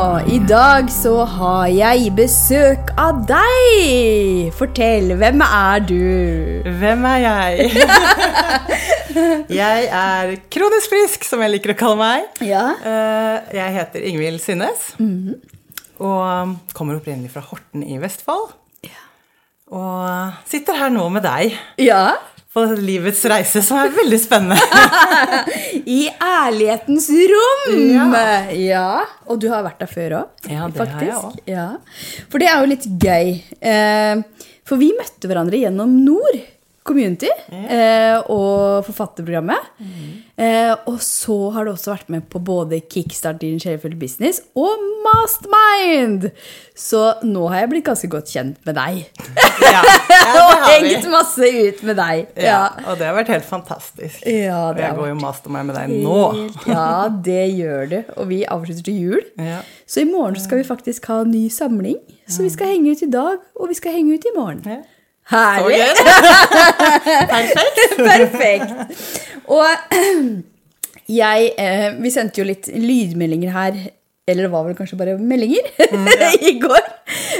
I dag så har jeg besøk av deg! Fortell, hvem er du? Hvem er jeg? jeg er kronisk frisk, som jeg liker å kalle meg. Ja. Eh, Jeg heter Ingvild Synnes. Og kommer opprinnelig fra Horten i Vestfold. Og sitter her nå med deg Ja. På livets reise, som er veldig spennende. I ærlighetens rom! Ja. Og du har vært der før òg? Ja, det har jeg også. Ja. For det er jo litt gøy. Eh, For vi møtte hverandre gjennom Nord community eh, og forfatterprogrammet. Eh, og så har du også vært med på både Kickstart din Shelfield Business og Mastermind! Så nå har jeg blitt ganske godt kjent med deg. Ja, ja, og hengt masse ut med deg. Ja, og det har vært helt fantastisk. Ja, Og det jeg går jo mastermind med deg nå. Ja, det gjør du. Og vi avslutter til jul. Ja. Så i morgen skal vi faktisk ha en ny samling. Så vi skal henge ut i dag, og vi skal henge ut i morgen. Ja. Herlig! Perfekt. Perfekt. Og jeg eh, Vi sendte jo litt lydmeldinger her, eller det var vel kanskje bare meldinger, i går,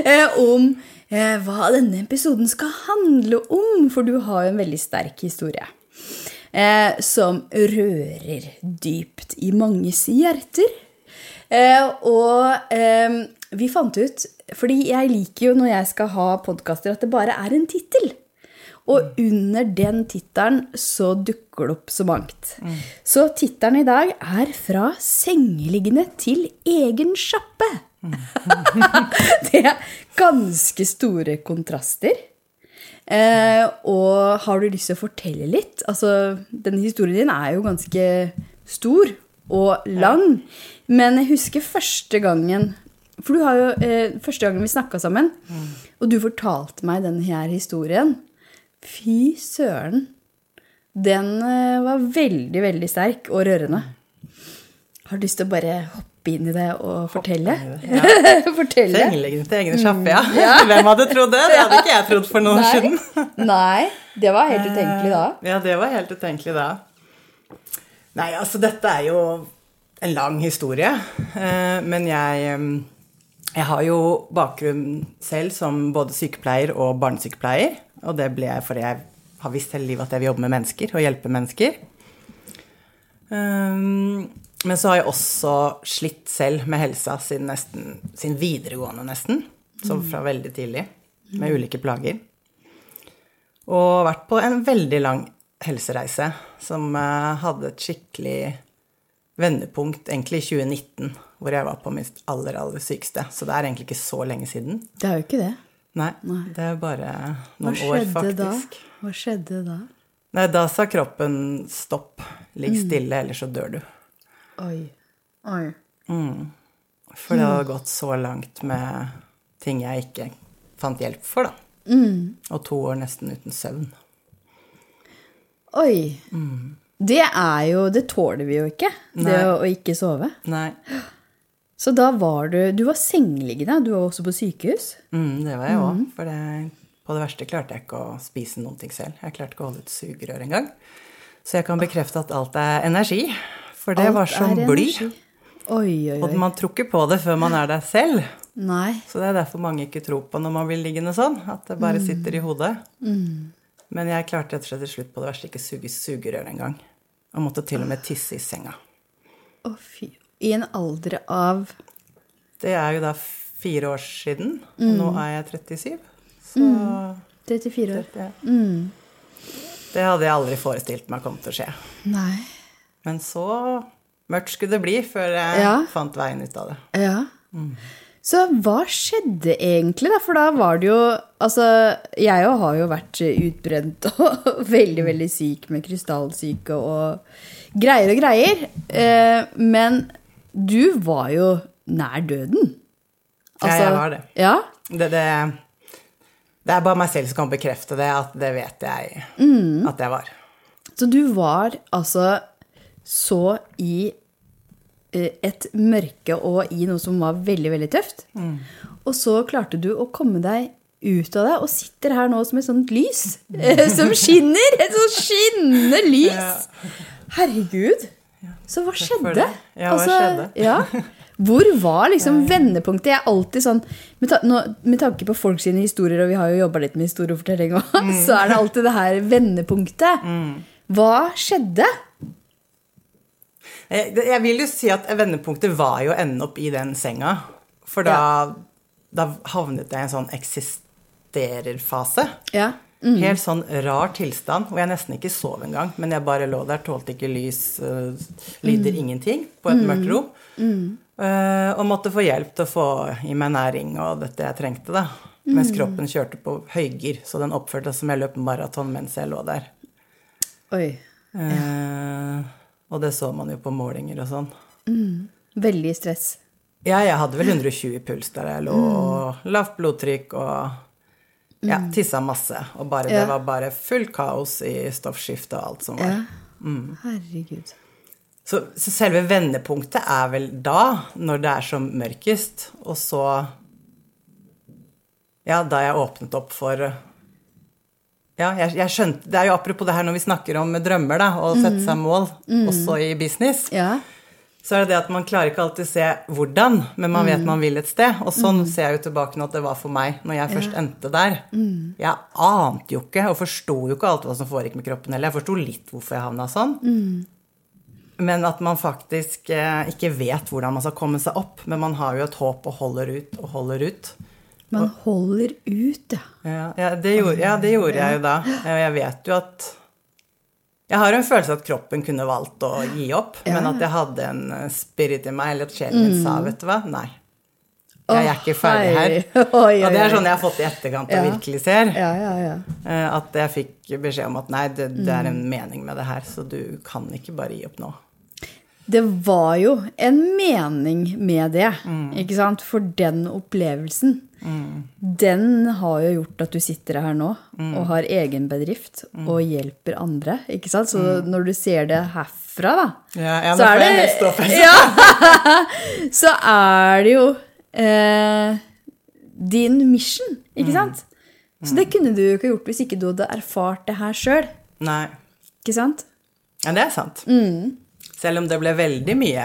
eh, om eh, hva denne episoden skal handle om. For du har jo en veldig sterk historie. Eh, som rører dypt i manges hjerter. Eh, og eh, vi fant ut Fordi jeg liker jo når jeg skal ha podkaster, at det bare er en tittel. Og under den tittelen så dukker det opp så mangt. Så tittelen i dag er 'Fra sengeliggende til egen sjappe'. det er ganske store kontraster. Eh, og har du lyst til å fortelle litt? Altså, denne historien din er jo ganske stor og lang. Men jeg husker første gangen For du har jo eh, første gangen vi snakka sammen, og du fortalte meg denne her historien. Fy søren. Den eh, var veldig, veldig sterk og rørende. Har du lyst til å bare hoppe inn i det og fortelle? Ja. fortelle? Sengeliggende til egne sjappe, ja. Hvem hadde trodd det? Det hadde ikke jeg trodd for noen år siden. Nei. Det var helt utenkelig da. Ja, det var helt utenkelig da. Nei, altså dette er jo en lang historie. eh, Men jeg, eh, jeg har jo bakgrunn selv som både sykepleier og barnesykepleier. Og det ble jeg fordi jeg har visst hele livet at jeg vil jobbe med mennesker og hjelpe mennesker. Um, Men så har jeg også slitt selv med helsa siden, nesten, siden videregående, nesten. Så fra veldig tidlig. Med ulike plager. Og vært på en veldig lang helsereise som eh, hadde et skikkelig vendepunkt egentlig i 2019, hvor jeg var på mitt aller, aller sykeste. Så det er egentlig ikke så lenge siden. Det er jo ikke det. Nei, det er bare noen år, faktisk. da? Hva skjedde da? Nei, da sa kroppen stopp, ligg Mm. stille, ellers så dør du. Oi. Oi. For det hadde gått så langt med ting jeg ikke fant hjelp for, da. Mm. Og to år nesten uten søvn. Oi. Det er jo Det tåler vi jo ikke, det Nei. å, å ikke sove. Nei, Så da var du Du var sengeliggende. Du var også på sykehus. mm, det var jeg òg. Mm. For det, på det verste klarte jeg ikke å spise noen ting selv. Jeg klarte ikke å holde ut sugerør engang. Så jeg kan bekrefte at alt er energi. For det Alt var som bly. Oi, Oi, oi, Og man tror ikke på det før man er der selv. Nei. Så det er derfor mange ikke tror på når man blir liggende sånn. At det bare Mm. sitter i hodet. Men jeg klarte rett og slett til slutt på det verste ikke suge sugerør engang. Og måtte til og med tisse i senga. Å, fy. I en alder av Det er jo da fire år siden, og Mm. nå er jeg 37. Så 34 år. det, Mm. det hadde jeg aldri forestilt meg kom til å skje. Nei. Men så mørkt skulle det bli før jeg Ja. fant veien ut av det. Ja. Så hva skjedde egentlig, da? For da var det jo Altså, jeg jo har jo vært utbrent og veldig, veldig syk med krystallsyke og greier og greier. Eh, men du var jo nær døden. Ja, jeg var det. Ja? Det, det. det er bare meg selv som kan bekrefte det, at det vet jeg Mm. at jeg var. Så du var altså så i eh, et mørke og i noe som var veldig, veldig tøft. Og så klarte du å komme deg ut av det, og sitter her nå som et sånt lys eh, som skinner. Et sånt skinnende lys. Herregud. Så hva skjedde? Ja, hva skjedde? Ja. Hvor var liksom vendepunktet? Jeg er alltid sånn, med, ta, nå, med tanke på folk sine historier, og vi har jo jobba litt med historiefortelling òg, så er det alltid det her vendepunktet. Hva skjedde? Jeg, jeg vil jo si at vendepunktet var jo å ende opp i den senga. For da, da havnet jeg i en sånn eksistererfase. Ja. Helt sånn rar tilstand, hvor jeg nesten ikke sov engang. Men jeg bare lå der, tålte ikke lys, uh, lyder, ingenting, på et mørkt rom. Uh, og måtte få hjelp til å få i meg næring og dette jeg trengte, da. Mens kroppen kjørte på høygir, så den oppførte seg som jeg løp maraton mens jeg lå der. Oi. Uh, og det så man jo på målinger og sånn. Veldig stress. Ja, jeg hadde vel 120 i puls der jeg lå, og lavt blodtrykk og ja, tissa masse. Og bare, Ja. det var bare fullt kaos i stoffskiftet og alt som var. Ja. Herregud. Så, så selve vendepunktet er vel da, når det er som mørkest, og så Ja, da jeg åpnet opp for Ja, jeg, jeg skjønte Det er jo apropos det her når vi snakker om drømmer, da, og sette seg mål, også i business. Ja. Så er det det at man klarer ikke alltid se hvordan, men man vet man vil et sted. Og sånn ser jeg jo tilbake nå at det var for meg når jeg først endte der. Jeg ante jo ikke, og forsto jo ikke alt hva som foregikk med kroppen heller. Jeg forsto litt hvorfor jeg havna sånn. Men at man faktisk eh, ikke vet hvordan man skal komme seg opp. Men man har jo et håp og holder ut og holder ut. Man holder ut, ja. Ja, ja, det, gjorde, ja det gjorde jeg jo da. Jeg vet jo at Jeg har en følelse at kroppen kunne valgt å gi opp, men at jeg hadde en eh, spirit i meg, eller at sjelen min sa, vet du hva, nei. Jeg er ikke ferdig her. Og det er sånn jeg har fått i etterkant og virkelig ser. Ja, ja, ja. eh, At jeg fikk beskjed om at nei, det, det er en mening med det her, så du kan ikke bare gi opp nå. Det var jo en mening med det, ikke sant? For den opplevelsen, den har jo gjort at du sitter her nå og har egen bedrift og hjelper andre, ikke sant? Så når du ser det herfra, da, Ja, ja, så er det helt ja, Så er det jo eh, din mission, ikke sant? Så det kunne du jo ikke gjort hvis ikke du hadde erfart det her sjøl, ikke sant? Ja, det er sant. Selv om det ble veldig mye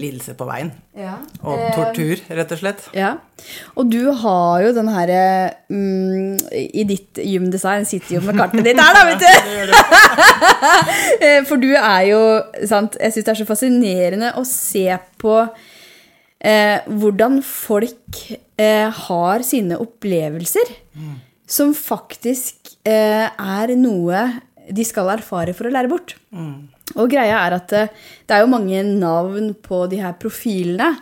lidelse på veien. Ja. Og tortur, rett og slett. Ja, og du har jo den her mm, I ditt gymdesign sitter jo med kartet ditt her, da, vet du! Eh, For du er jo sant, Jeg syns det er så fascinerende å se på eh, hvordan folk eh, har sine opplevelser som faktisk eh, er noe de skal erfare for å lære bort. Og greia er at eh, det er jo mange navn på de her profilene.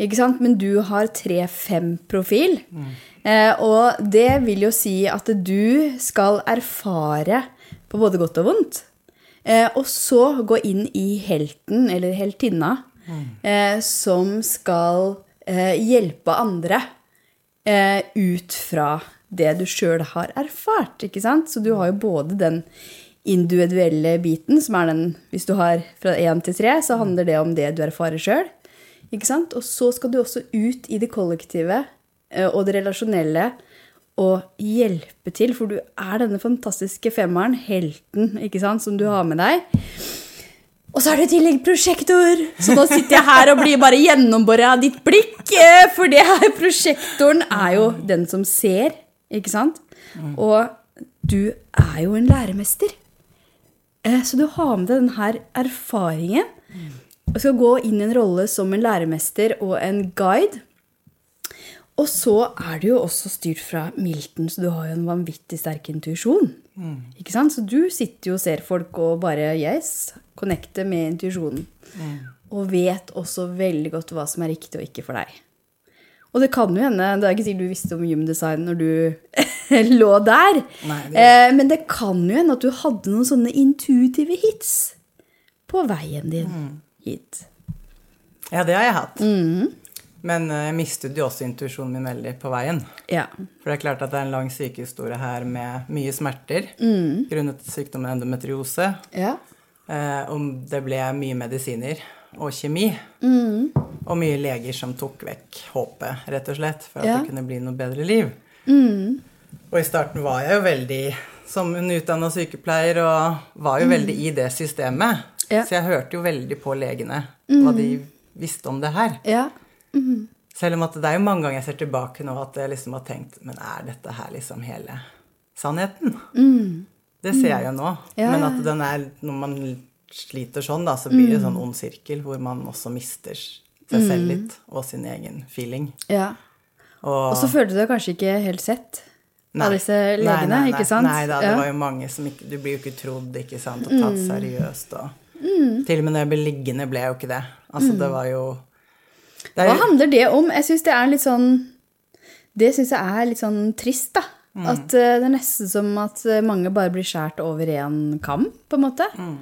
Ikke sant? Men du har 3-5-profil. Eh, og det vil jo si at du skal erfare på både godt og vondt. Eh, og så gå inn i helten, eller heltinna, eh, som skal eh, hjelpe andre eh, ut fra det du sjøl har erfart. ikke sant? Så du har jo både den individuelle biten, som er den Hvis du har fra én til tre, så handler det om det du erfarer sjøl. Og så skal du også ut i det kollektive eh, og det relasjonelle og hjelpe til, for du er denne fantastiske femmeren, helten, ikke sant, som du har med deg. Og så er det i tillegg prosjektor! Så nå sitter jeg her og blir bare gjennombora av ditt blikk. eh, For det her prosjektoren er jo den som ser, ikke sant? Og du er jo en læremester. Eh, Så du har med deg denne erfaringen og skal gå inn i en rolle som en læremester og en guide. Og så er du jo også styrt fra Milton, så du har jo en vanvittig sterk intuisjon. Ikke sant? Så du sitter jo og ser folk og bare yes, connecter med intuisjonen. Og vet også veldig godt hva som er riktig og ikke for deg. Og det kan jo hende, det er ikke sikkert du visste om gymdesign når du lå der, Nei, det- eh, men det kan jo hende at du hadde noen sånne intuitive hits på veien din hit. Ja, det har jeg hatt. Men eh, jeg mistet jo også intuisjonen min veldig på veien. Ja. For det er klart at det er en lang sykehistorie her med mye smerter grunnet sykdommen endometriose. Ja. Eh, om det ble mye medisiner og kjemi. Og mye leger som tok vekk håpet, rett og slett, for at Ja. det kunne bli noe bedre liv. Og i starten var jeg jo veldig som en utdanna sykepleier og var jo veldig i det systemet. Ja. Så jeg hørte jo veldig på legene hva de visste om det her. Ja. Selv om at det er jo mange ganger jeg ser tilbake nå at jeg liksom har tenkt Men er dette her liksom hele sannheten? Det ser jeg jo nå. Ja, Men at den er Når man sliter sånn, da, så blir det en sånn ond sirkel hvor man også mister seg selv litt, og sin egen feeling. Ja. Og, Og så følte du deg kanskje ikke helt sett Nei. av disse legene, nei, nei, ikke sant? Nei da, det Ja. var jo mange som ikke Du blir jo ikke trodd, ikke sant, og tatt Mm. seriøst og Til og med når jeg ble liggende, ble jeg jo ikke det. Altså, det var jo det er Mm. Hva handler det om? Jeg syns det er litt sånn Det syns jeg er litt sånn trist, da. Mm. At uh, det er nesten som at eh, mange bare blir skåret over én kam, på en måte. Mm.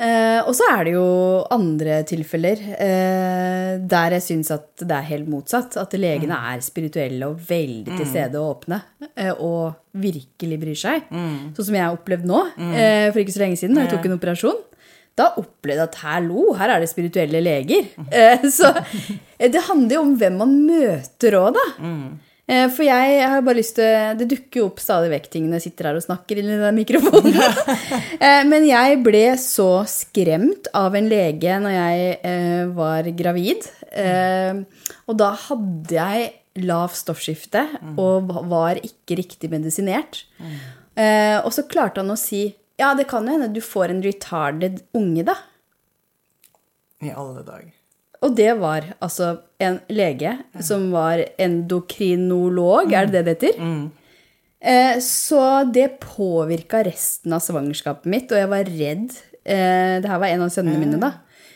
Eh, og så er det jo andre tilfeller eh, der jeg syns at det er helt motsatt. At legene Mm. er spirituelle og veldig til stede og åpne. Eh, og virkelig bryr seg. Mm. Sånn som jeg har opplevd nå, eh, for ikke så lenge siden, da jeg tok en operasjon. Da opplevde jeg at hallo, her er det spirituelle leger. Eh, så eh, det handler jo om hvem man møter òg, da. Eh, For jeg har bare lyst til Det dukker jo opp stadig vekk ting når jeg sitter her og snakker inn i den mikrofonen. Eh, Men jeg ble så skremt av en lege når jeg eh, var gravid. Eh, Og da hadde jeg lavt stoffskifte og var ikke riktig medisinert. Eh, Og så klarte han å si ja, det kan jo hende du får en retarded unge, da. I alle dager. Og det var altså en lege som var endokrinolog, er det det det heter? Eh, så det påvirka resten av svangerskapet mitt, og jeg var redd. Eh, det her var en av sønnene mine, da.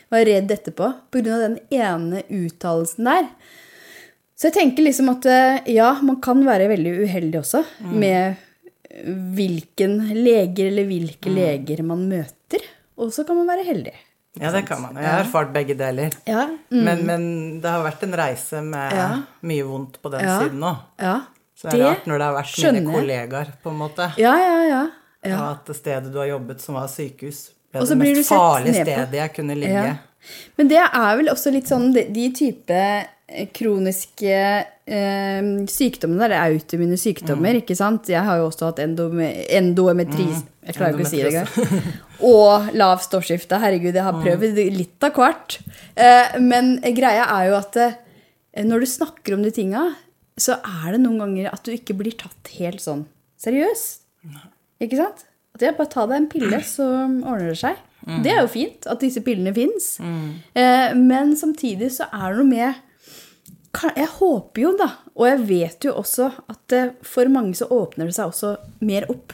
Var redd etterpå pga. den ene uttalelsen der. Så jeg tenker liksom at eh, ja, man kan være veldig uheldig også med hvilken leger eller hvilke leger man møter. Og så kan man være heldig. Ja, det kan man. Jeg har erfart begge deler. Ja. Men, men det har vært en reise med Ja. mye vondt på den Ja. siden òg. ja. Så det er rart når det har vært skjønner mine kollegaer, på en måte. Ja, ja, ja. ja. At det stedet du har jobbet, som var sykehus, ble det mest farlige stedet jeg kunne ligge. Men det er vel også litt sånn de, de type kroniske eh, sykdommene, eller autoimmune sykdommer, ikke sant? Jeg har jo også hatt endome, endometris... Jeg klarer ikke å si det engang. Og lav stoffskifte. Herregud, jeg har prøvd litt av hvert. Eh, men greia er jo at eh, når du snakker om de tinga, så er det noen ganger at du ikke blir tatt helt sånn seriøs. Ikke sant? At jeg bare ta deg en pille, så ordner det seg. Det er jo fint at disse pillene fins. Eh, men samtidig så er det noe med Jeg håper jo, da, og jeg vet jo også at eh, for mange så åpner det seg også mer opp.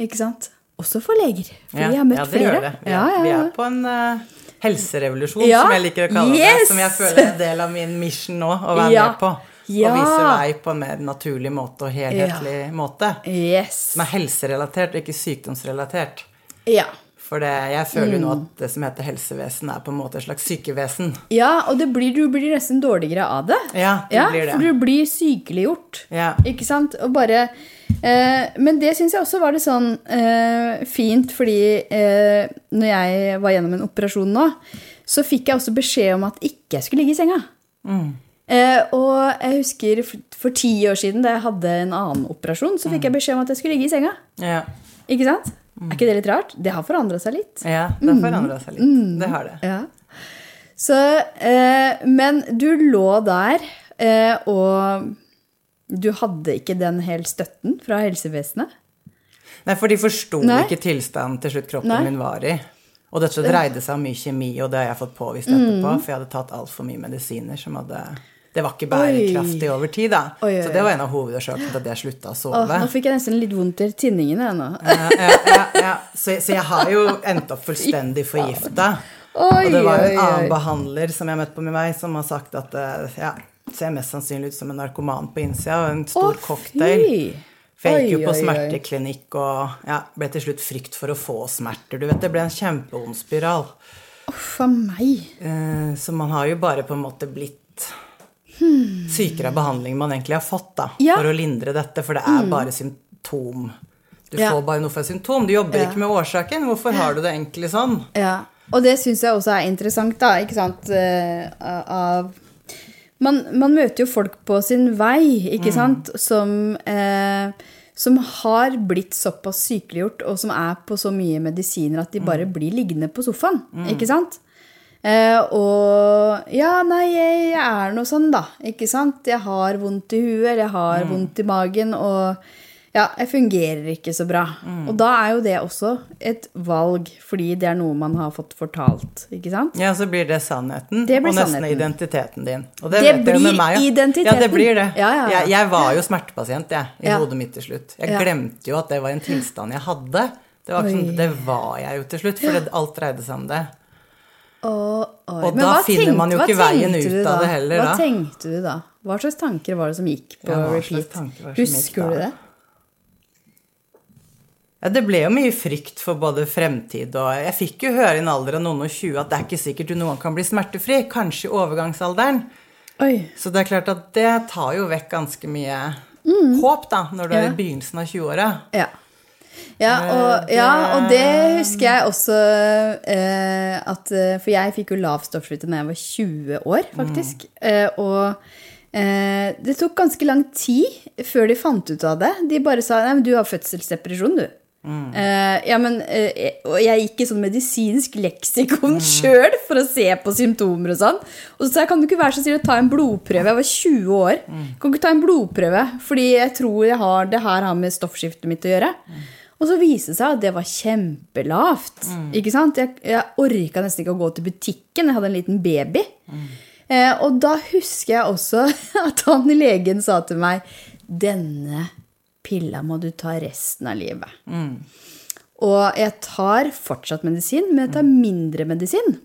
Ikke sant? Også for leger. For jeg har møtt ja, det flere. Gjør det. Vi, Ja, ja, vi er på en uh, helserevolusjon, Ja, som jeg liker å kalle det. Som jeg føler er en del av min mission nå, å være Ja, med på. ja. Og vise vei på en mer naturlig måte og helhetlig måte. Yes. Som er helserelatert, og ikke sykdomsrelatert. Ja. For det, jeg føler jo nå Mm. at det som heter helsevesen, er på en måte et slags sykevesen. ja, og det blir, du blir nesten dårligere av det. Ja, det ja, blir det. For du blir sykeliggjort. Ja. Ikke sant? Og bare eh, Men det syns jeg også var litt sånn eh, fint, fordi eh, når jeg var gjennom en operasjon nå, så fikk jeg også beskjed om at ikke jeg skulle ligge i senga. Mm. Eh, og jeg husker for, ti år siden, da jeg hadde en annen operasjon, så Mm. fikk jeg beskjed om at jeg skulle ligge i senga. Ja. Ikke sant? Er ikke det litt rart? Det har forandra seg litt. ja, det har forandra seg litt. Det har det. Ja. Så, eh, men du lå der, eh, og du hadde ikke den helt støtten fra helsevesenet? Nei, for de forsto ikke tilstanden til slutt kroppen Nei. min var i. Og dette dreide seg om mye kjemi, og det har jeg fått påvist etterpå, for jeg hadde tatt altfor mye medisiner som hadde Det var ikke bærekraftig over tid, da. Oi, oi, Så det var en av hovedårsakene til at jeg slutta å Åh, sove. nå fikk jeg nesten litt vondt i tinningene. jeg, Nå. Ja, ja, ja. Så, så jeg har jo endt opp fullstendig forgifta. Oi, Og det var jo oi, en oi. annen behandler som jeg møtte på med meg, som har sagt at eh, ja, ser mest sannsynlig ut som en narkoman på innsida, og en stor Å, cocktail. fy. For jeg gikk jo på oi, oi. smerteklinikk og ja, ble til slutt frykt for å få smerter. Du vet, det ble en kjempeond spiral. Uff a meg. Eh, så man har jo bare på en måte blitt sykere behandling man egentlig har fått, da, Ja. for å lindre dette, for det er bare symptom. Du Ja. får bare noe for symptom. Du jobber Ja. ikke med årsaken. Hvorfor har du det egentlig sånn? Ja. Og det syns jeg også er interessant, da. Ikke sant? eh, Av man, man møter jo folk på sin vei, ikke sant, som eh, som har blitt såpass sykeliggjort, og som er på så mye medisiner at de bare blir liggende på sofaen. Ikke sant? Eh, og ja, nei, jeg, jeg er noe sånn, da. Ikke sant? Jeg har vondt i huet, eller jeg har vondt i magen, og ja, jeg fungerer ikke så bra. Og da er jo det også et valg, fordi det er noe man har fått fortalt, ikke sant? Ja, så blir det sannheten, Det blir og nesten sannheten. identiteten din. Og Det vet blir med meg, ja. identiteten. Ja, det blir det. Ja, ja. Jeg, jeg var jo smertepasient, jeg, i hodet mitt til slutt. Jeg glemte jo at det var en tilstand jeg hadde. Det var, ikke sånn, det var jeg jo til slutt, for det, alt dreide seg om det. Oi, Og men da finner man jo ikke veien ut av det heller, Hva da. tenkte du da? Hva slags tanker var det som gikk på Ja, repeat? Husker du det? Ja, det ble jo mye frykt for både fremtid og Jeg fikk jo høre i en alder av noen og tjue at det er ikke sikkert du noen kan bli smertefri. Kanskje i overgangsalderen. Oi. Så det er klart at det tar jo vekk ganske mye håp, da, når du er Mm. I begynnelsen av 20-åra. Ja. Ja og, Det- ja, og det husker jeg også eh, at eh, For jeg fikk jo lav stoffskifte da jeg var 20 år, faktisk. Eh, og eh, det tok ganske lang tid før de fant ut av det. De bare sa nei, men du har fødselsdepresjon, du. Eh, ja, men eh, Og jeg gikk i sånn medisinsk leksikon mm. sjøl for å se på symptomer og sånn. Og så sa jeg kan du ikke være så snill å ta en blodprøve. Jeg var 20 år. Kan du ikke ta en blodprøve? Fordi jeg tror jeg har, det her har med stoffskiftet mitt å gjøre. Og så viste det seg at det var kjempelavt. Ikke sant? Jeg, jeg orka nesten ikke å gå til butikken. Jeg hadde en liten baby. Eh, og da husker jeg også at han legen sa til meg Denne pilla må du ta resten av livet. Og jeg tar fortsatt medisin, men jeg tar mindre medisin.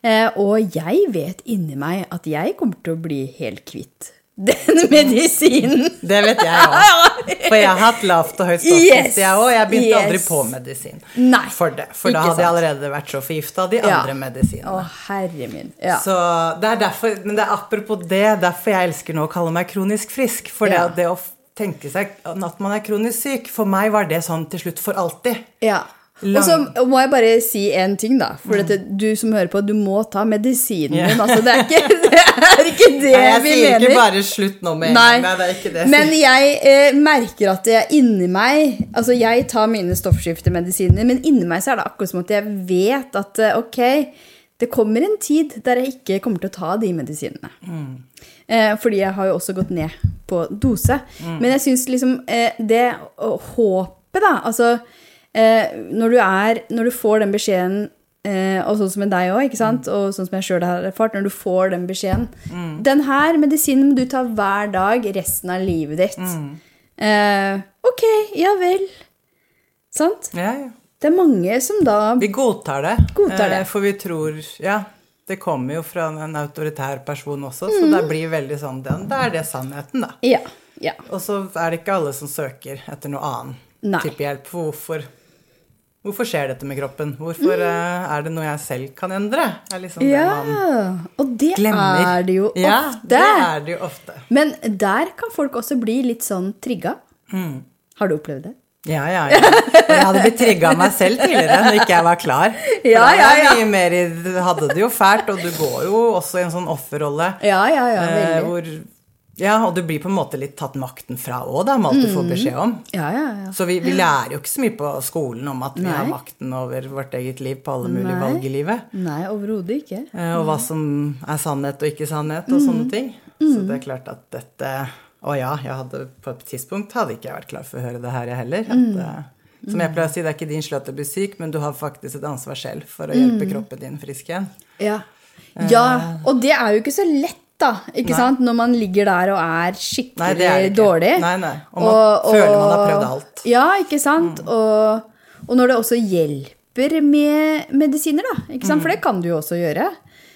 Eh, og jeg vet inni meg at jeg kommer til å bli helt kvitt den medisinen. Det vet jeg òg. For jeg har hatt lavt og høyt stoffskifte, Yes. jeg òg. Jeg begynte Yes. aldri på medisin Nei, for det. For da hadde hadde jeg allerede vært så forgifta av de Ja. andre medisinene. Å, herre min. Ja. Så det er derfor, men det er apropos det, derfor jeg elsker nå å kalle meg kronisk frisk. For det, Ja. det å tenke seg at man er kronisk syk, for meg var det sånn til slutt for alltid. Ja. Og så må jeg bare si en ting, da. For dette, du som hører på, du må ta medisinen din. din. Altså, det, er ikke, det er ikke det Nei, jeg sier ikke bare slutt nå med en gang. Er Men jeg eh, merker at jeg inni meg Altså, jeg tar mine stoffskiftemedisiner, men inni meg så er det akkurat som at jeg vet at eh, ok, det kommer en tid der jeg ikke kommer til å ta de medisinene. Eh, fordi jeg har jo også gått ned på dose. Men jeg syns liksom eh, det håpet, da Altså når, du er, når du får den beskjeden eh, og sånn som med deg òg, ikke og sånn som jeg sjøl har erfart, når du får den beskjeden Den her medisinen må du ta hver dag resten av livet ditt. Eh, ok, ja vel. Sant? Ja, ja. Det er mange som da Vi godtar det. Godtar det. eh, For vi tror Ja, det kommer jo fra en autoritær person også, så Mm. det blir veldig sånn det, Da er det sannheten, da. Ja. ja. Og så er det ikke alle som søker etter noe annen Nei. type hjelp. Hvorfor, hvorfor skjer dette med kroppen? Hvorfor eh, er det noe jeg selv kan endre? Er liksom det Ja, man og det glemmer. er det jo ofte. Ja, det er det jo ofte. Men der kan folk også bli litt sånn trigga. Mm. Har du opplevd det? Ja, ja, ja. Og jeg hadde blitt trigga av meg selv tidligere når ikke jeg var klar. For Ja, ja, ja. mye mer i hadde det jo fælt, og du går jo også i en sånn offerrolle. Ja, ja, ja, eh, veldig. hvor Ja, og du blir på en måte litt tatt makten fra òg, da, med alt du Mm. får beskjed om. Ja, ja, ja. Så vi, vi lærer jo ikke så mye på skolen om at vi har makten over vårt eget liv på alle mulige Nei. valg i livet. Nei, overhodet ikke. eh, Og hva som er sannhet og ikke sannhet, og Mm. sånne ting. Så det er klart at dette Å ja, jeg hadde på et tidspunkt hadde ikke jeg vært klar for å høre det her, jeg heller. At, Mm. eh, som jeg pleier å si, det er ikke din skyld at du blir syk, men du har faktisk et ansvar selv for å hjelpe Mm. kroppen din frisk igjen. Ja. ja, og det er jo ikke så lett, da. Ikke Nei. sant? Når man ligger der og er skikkelig Nei, er dårlig. Nei, nei. Og man føler man har prøvd alt. Mm. Ja, ikke sant? Og, og når det også hjelper med medisiner, da. Ikke sant? For det kan du jo også gjøre.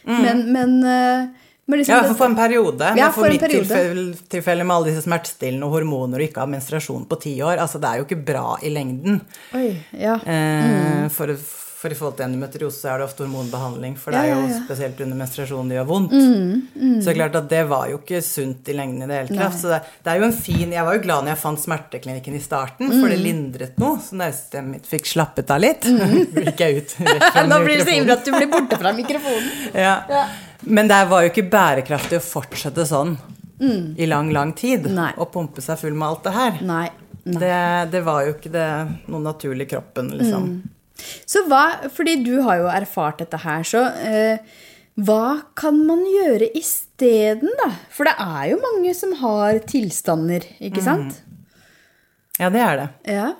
Men, men, eh, men liksom Mm. Ja, for, for en periode. Ja, for for mitt tilfelle, tilfelle med alle disse smertestillende og hormoner og ikke ha menstruasjon på ti år, altså det er jo ikke bra i lengden. Oi, ja. Eh, for, for i forhold til endometriose er det ofte hormonbehandling, for det er jo ja, ja. spesielt under menstruasjon det gjør vondt. Så det er klart at det var jo ikke sunt i lengden i det hele tatt. Så det, det er jo en fin Jeg var jo glad når jeg fant smerteklinikken i starten, for det lindret noe. Så nervesystemet mitt fikk slappet av litt. Gikk jeg ut rett fra Nå blir det så ivrig at du blir borte fra mikrofonen. Ja. Men det var jo ikke bærekraftig å fortsette sånn i lang, lang tid. Mm. Nei. Og pumpe seg full med alt det her. Nei. nei. Det, det var jo ikke det noe naturlig i kroppen, liksom. Så hva, fordi du har jo erfart dette her, så eh, hva kan man gjøre isteden, da? For det er jo mange som har tilstander, ikke sant? Ja, det er det. Ja.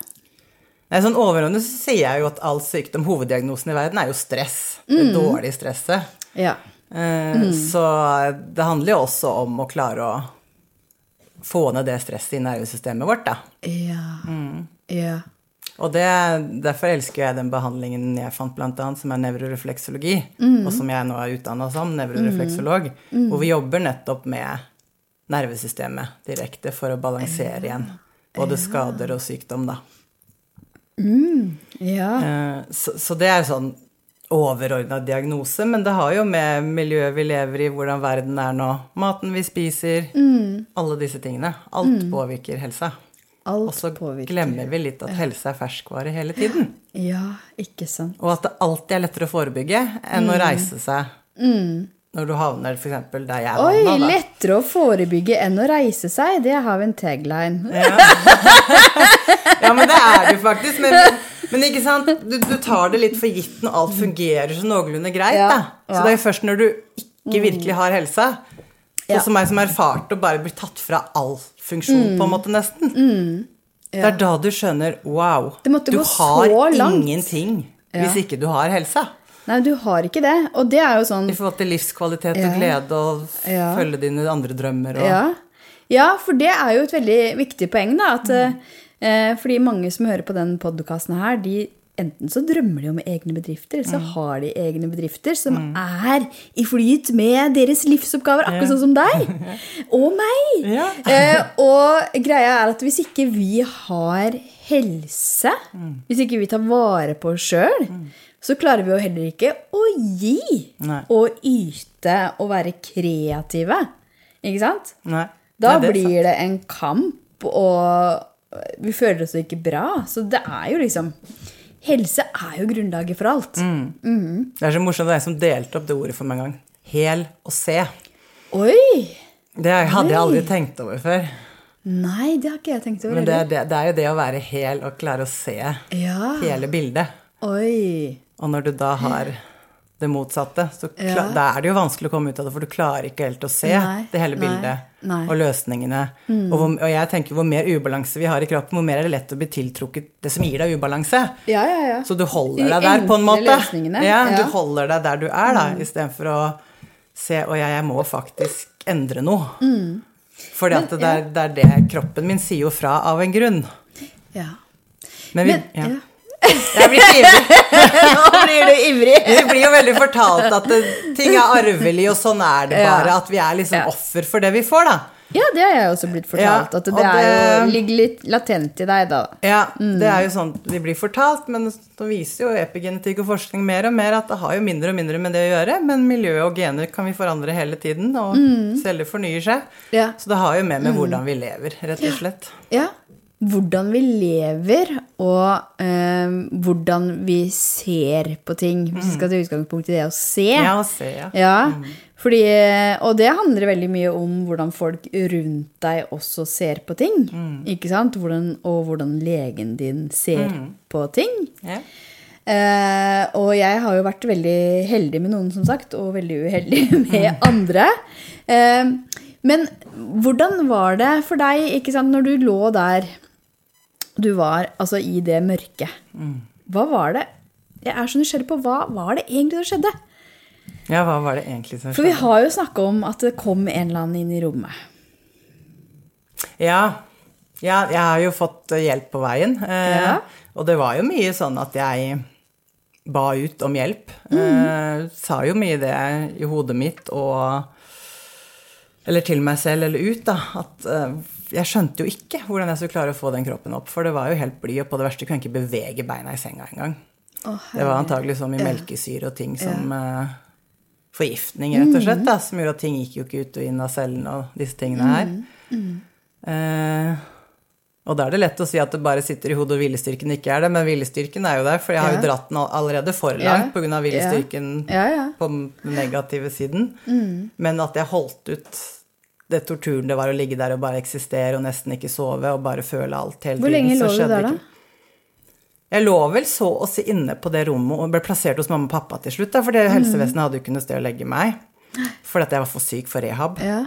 Nei, sånn Overordnet så sier jeg jo at all sykdom, hoveddiagnosen i verden, er jo stress. Det dårlige stresset. Ja. Eh, Så det handler jo også om å klare å få ned det stresset i nervesystemet vårt, da. Ja. ja. Og det, derfor elsker jeg den behandlingen jeg fant, blant annet, som er nevrorefleksologi, og som jeg nå er utdanna som, nevrorefleksolog, hvor vi jobber nettopp med nervesystemet direkte for å balansere igjen både skader og sykdom, da. Ja. Eh, Så, så det er sånn overordna diagnose, men det har jo med miljøet vi lever i, hvordan verden er nå, maten vi spiser, alle disse tingene. Alt påvirker helsa. Og så påvirker. glemmer vi litt at helse er ferskvare hele tiden. Ja, ikke sant. Og at det alltid er lettere å forebygge enn å reise seg når du havner f.eks. der jeg Oi, havna. da. lettere å forebygge enn å reise seg. Det har vi en tagline. Ja, men det er det faktisk. Men, men ikke sant, du, du tar det litt for gitt når alt fungerer så noenlunde greit. Ja, da. Så ja. det er jo først når du ikke virkelig har helsa, sånn Ja. som meg som erfarte å bare bli tatt fra all funksjon, på en måte, nesten. Det er da du skjønner wow, du har ingenting hvis ikke du har helsa. Nei, du har ikke det. Og det er jo sånn I forhold til livskvalitet Ja. og glede og Ja. følge dine andre drømmer og Ja. ja, for det er jo et veldig viktig poeng, da. At, eh, fordi mange som hører på den podkasten her, de enten så drømmer de om egne bedrifter, eller så har de egne bedrifter som er i flyt med deres livsoppgaver, akkurat sånn som deg. Og meg. Ja. Eh, og greia er at hvis ikke vi har helse, hvis ikke vi tar vare på oss sjøl, så klarer vi jo heller ikke å gi Nei. og yte og være kreative. Ikke sant? Nei. Da Nei, det blir sant. det en kamp, og vi føler oss ikke bra. Så det er jo liksom Helse er jo grunnlaget for alt. Mm. Det er så morsomt, det er jeg som delte opp det ordet for meg en gang. Hel og se. Oi! Det hadde jeg aldri tenkt over før. Nei, det har ikke jeg tenkt over Men det, er det, det er jo det å være hel og klare å se Ja. hele bildet. Oi. Og når du da har det motsatte, så Ja. da er det jo vanskelig å komme ut av det, for du klarer ikke helt å se Nei, det hele bildet nei. nei. og løsningene. Og, hvor, og jeg tenker hvor mer ubalanse vi har i kroppen, hvor mer er det lett å bli tiltrukket det som gir deg ubalanse. Ja, ja, ja. Så du holder deg der på en måte. Mm. Du holder deg der du er, da, istedenfor å se Og jeg, jeg må faktisk endre noe. Mm. At det, det er det kroppen min sier jo fra av en grunn. ja. Men vi, Men, ja. Ja. Jeg blir ivrig. Nå blir du ivrig. Vi blir jo veldig fortalt at det, ting er arvelig, og sånn er det bare. At vi er liksom offer for det vi får, da. Ja, det har jeg også blitt fortalt. Ja, at det, det, er jo, ligger litt latent i deg, da. Ja, Mm. det er jo sånn vi blir fortalt, men så viser jo epigenetikk og forskning mer og mer at det har jo mindre og mindre med det å gjøre, men miljø og gener kan vi forandre hele tiden, og celler fornyer seg. Mm. Ja. Så det har jo mer med hvordan vi lever, rett og slett. Ja. Hvordan vi lever, og eh, hvordan vi ser på ting. Hvis vi skal til utgangspunkt i det å se. Ja, å se, ja. Ja, fordi, og det handler veldig mye om hvordan folk rundt deg også ser på ting. Ikke sant? Hvordan, og hvordan legen din ser på ting. Yeah. Eh, og jeg har jo vært veldig heldig med noen, som sagt, og veldig uheldig med andre. Eh, men hvordan var det for deg ikke sant, når du lå der Du var altså i det mørket. Hva var det Jeg er så nysgjerrig på hva var det egentlig som skjedde? ja, hva var det egentlig som skjedde? For vi har jo snakka om at det kom en eller annen inn i rommet. Ja. ja, jeg har jo fått eh, hjelp på veien, eh, Ja. og det var jo mye sånn at jeg ba ut om hjelp. Eh, sa jo mye det i hodet mitt og Eller til meg selv eller ut, da. At uh, jeg skjønte jo ikke hvordan jeg skulle klare å få den kroppen opp. For det var jo helt blid, og på det verste kunne jeg ikke bevege beina i senga engang. det var antagelig sånn mye melkesyre og ting som eh, Forgiftning, rett og slett, da, som gjorde at ting gikk jo ikke ut og inn av cellene og disse tingene her. Eh, og da er det lett å si at det bare sitter i hodet og viljestyrken ikke er det, men viljestyrken er jo der, for jeg har jo dratt den allerede for Ja. langt pga. av viljestyrken Ja, ja. på den negative siden. Men at jeg holdt ut det torturen det var å ligge der og bare eksistere og nesten ikke sove og bare føle alt hele Hvor lenge lå du der, da? Jeg lå vel så å si inne på det rommet og ble plassert hos mamma og pappa til slutt, for det helsevesenet hadde jo ikke noe sted å legge meg. Fordi at jeg var for syk for rehab. Ja.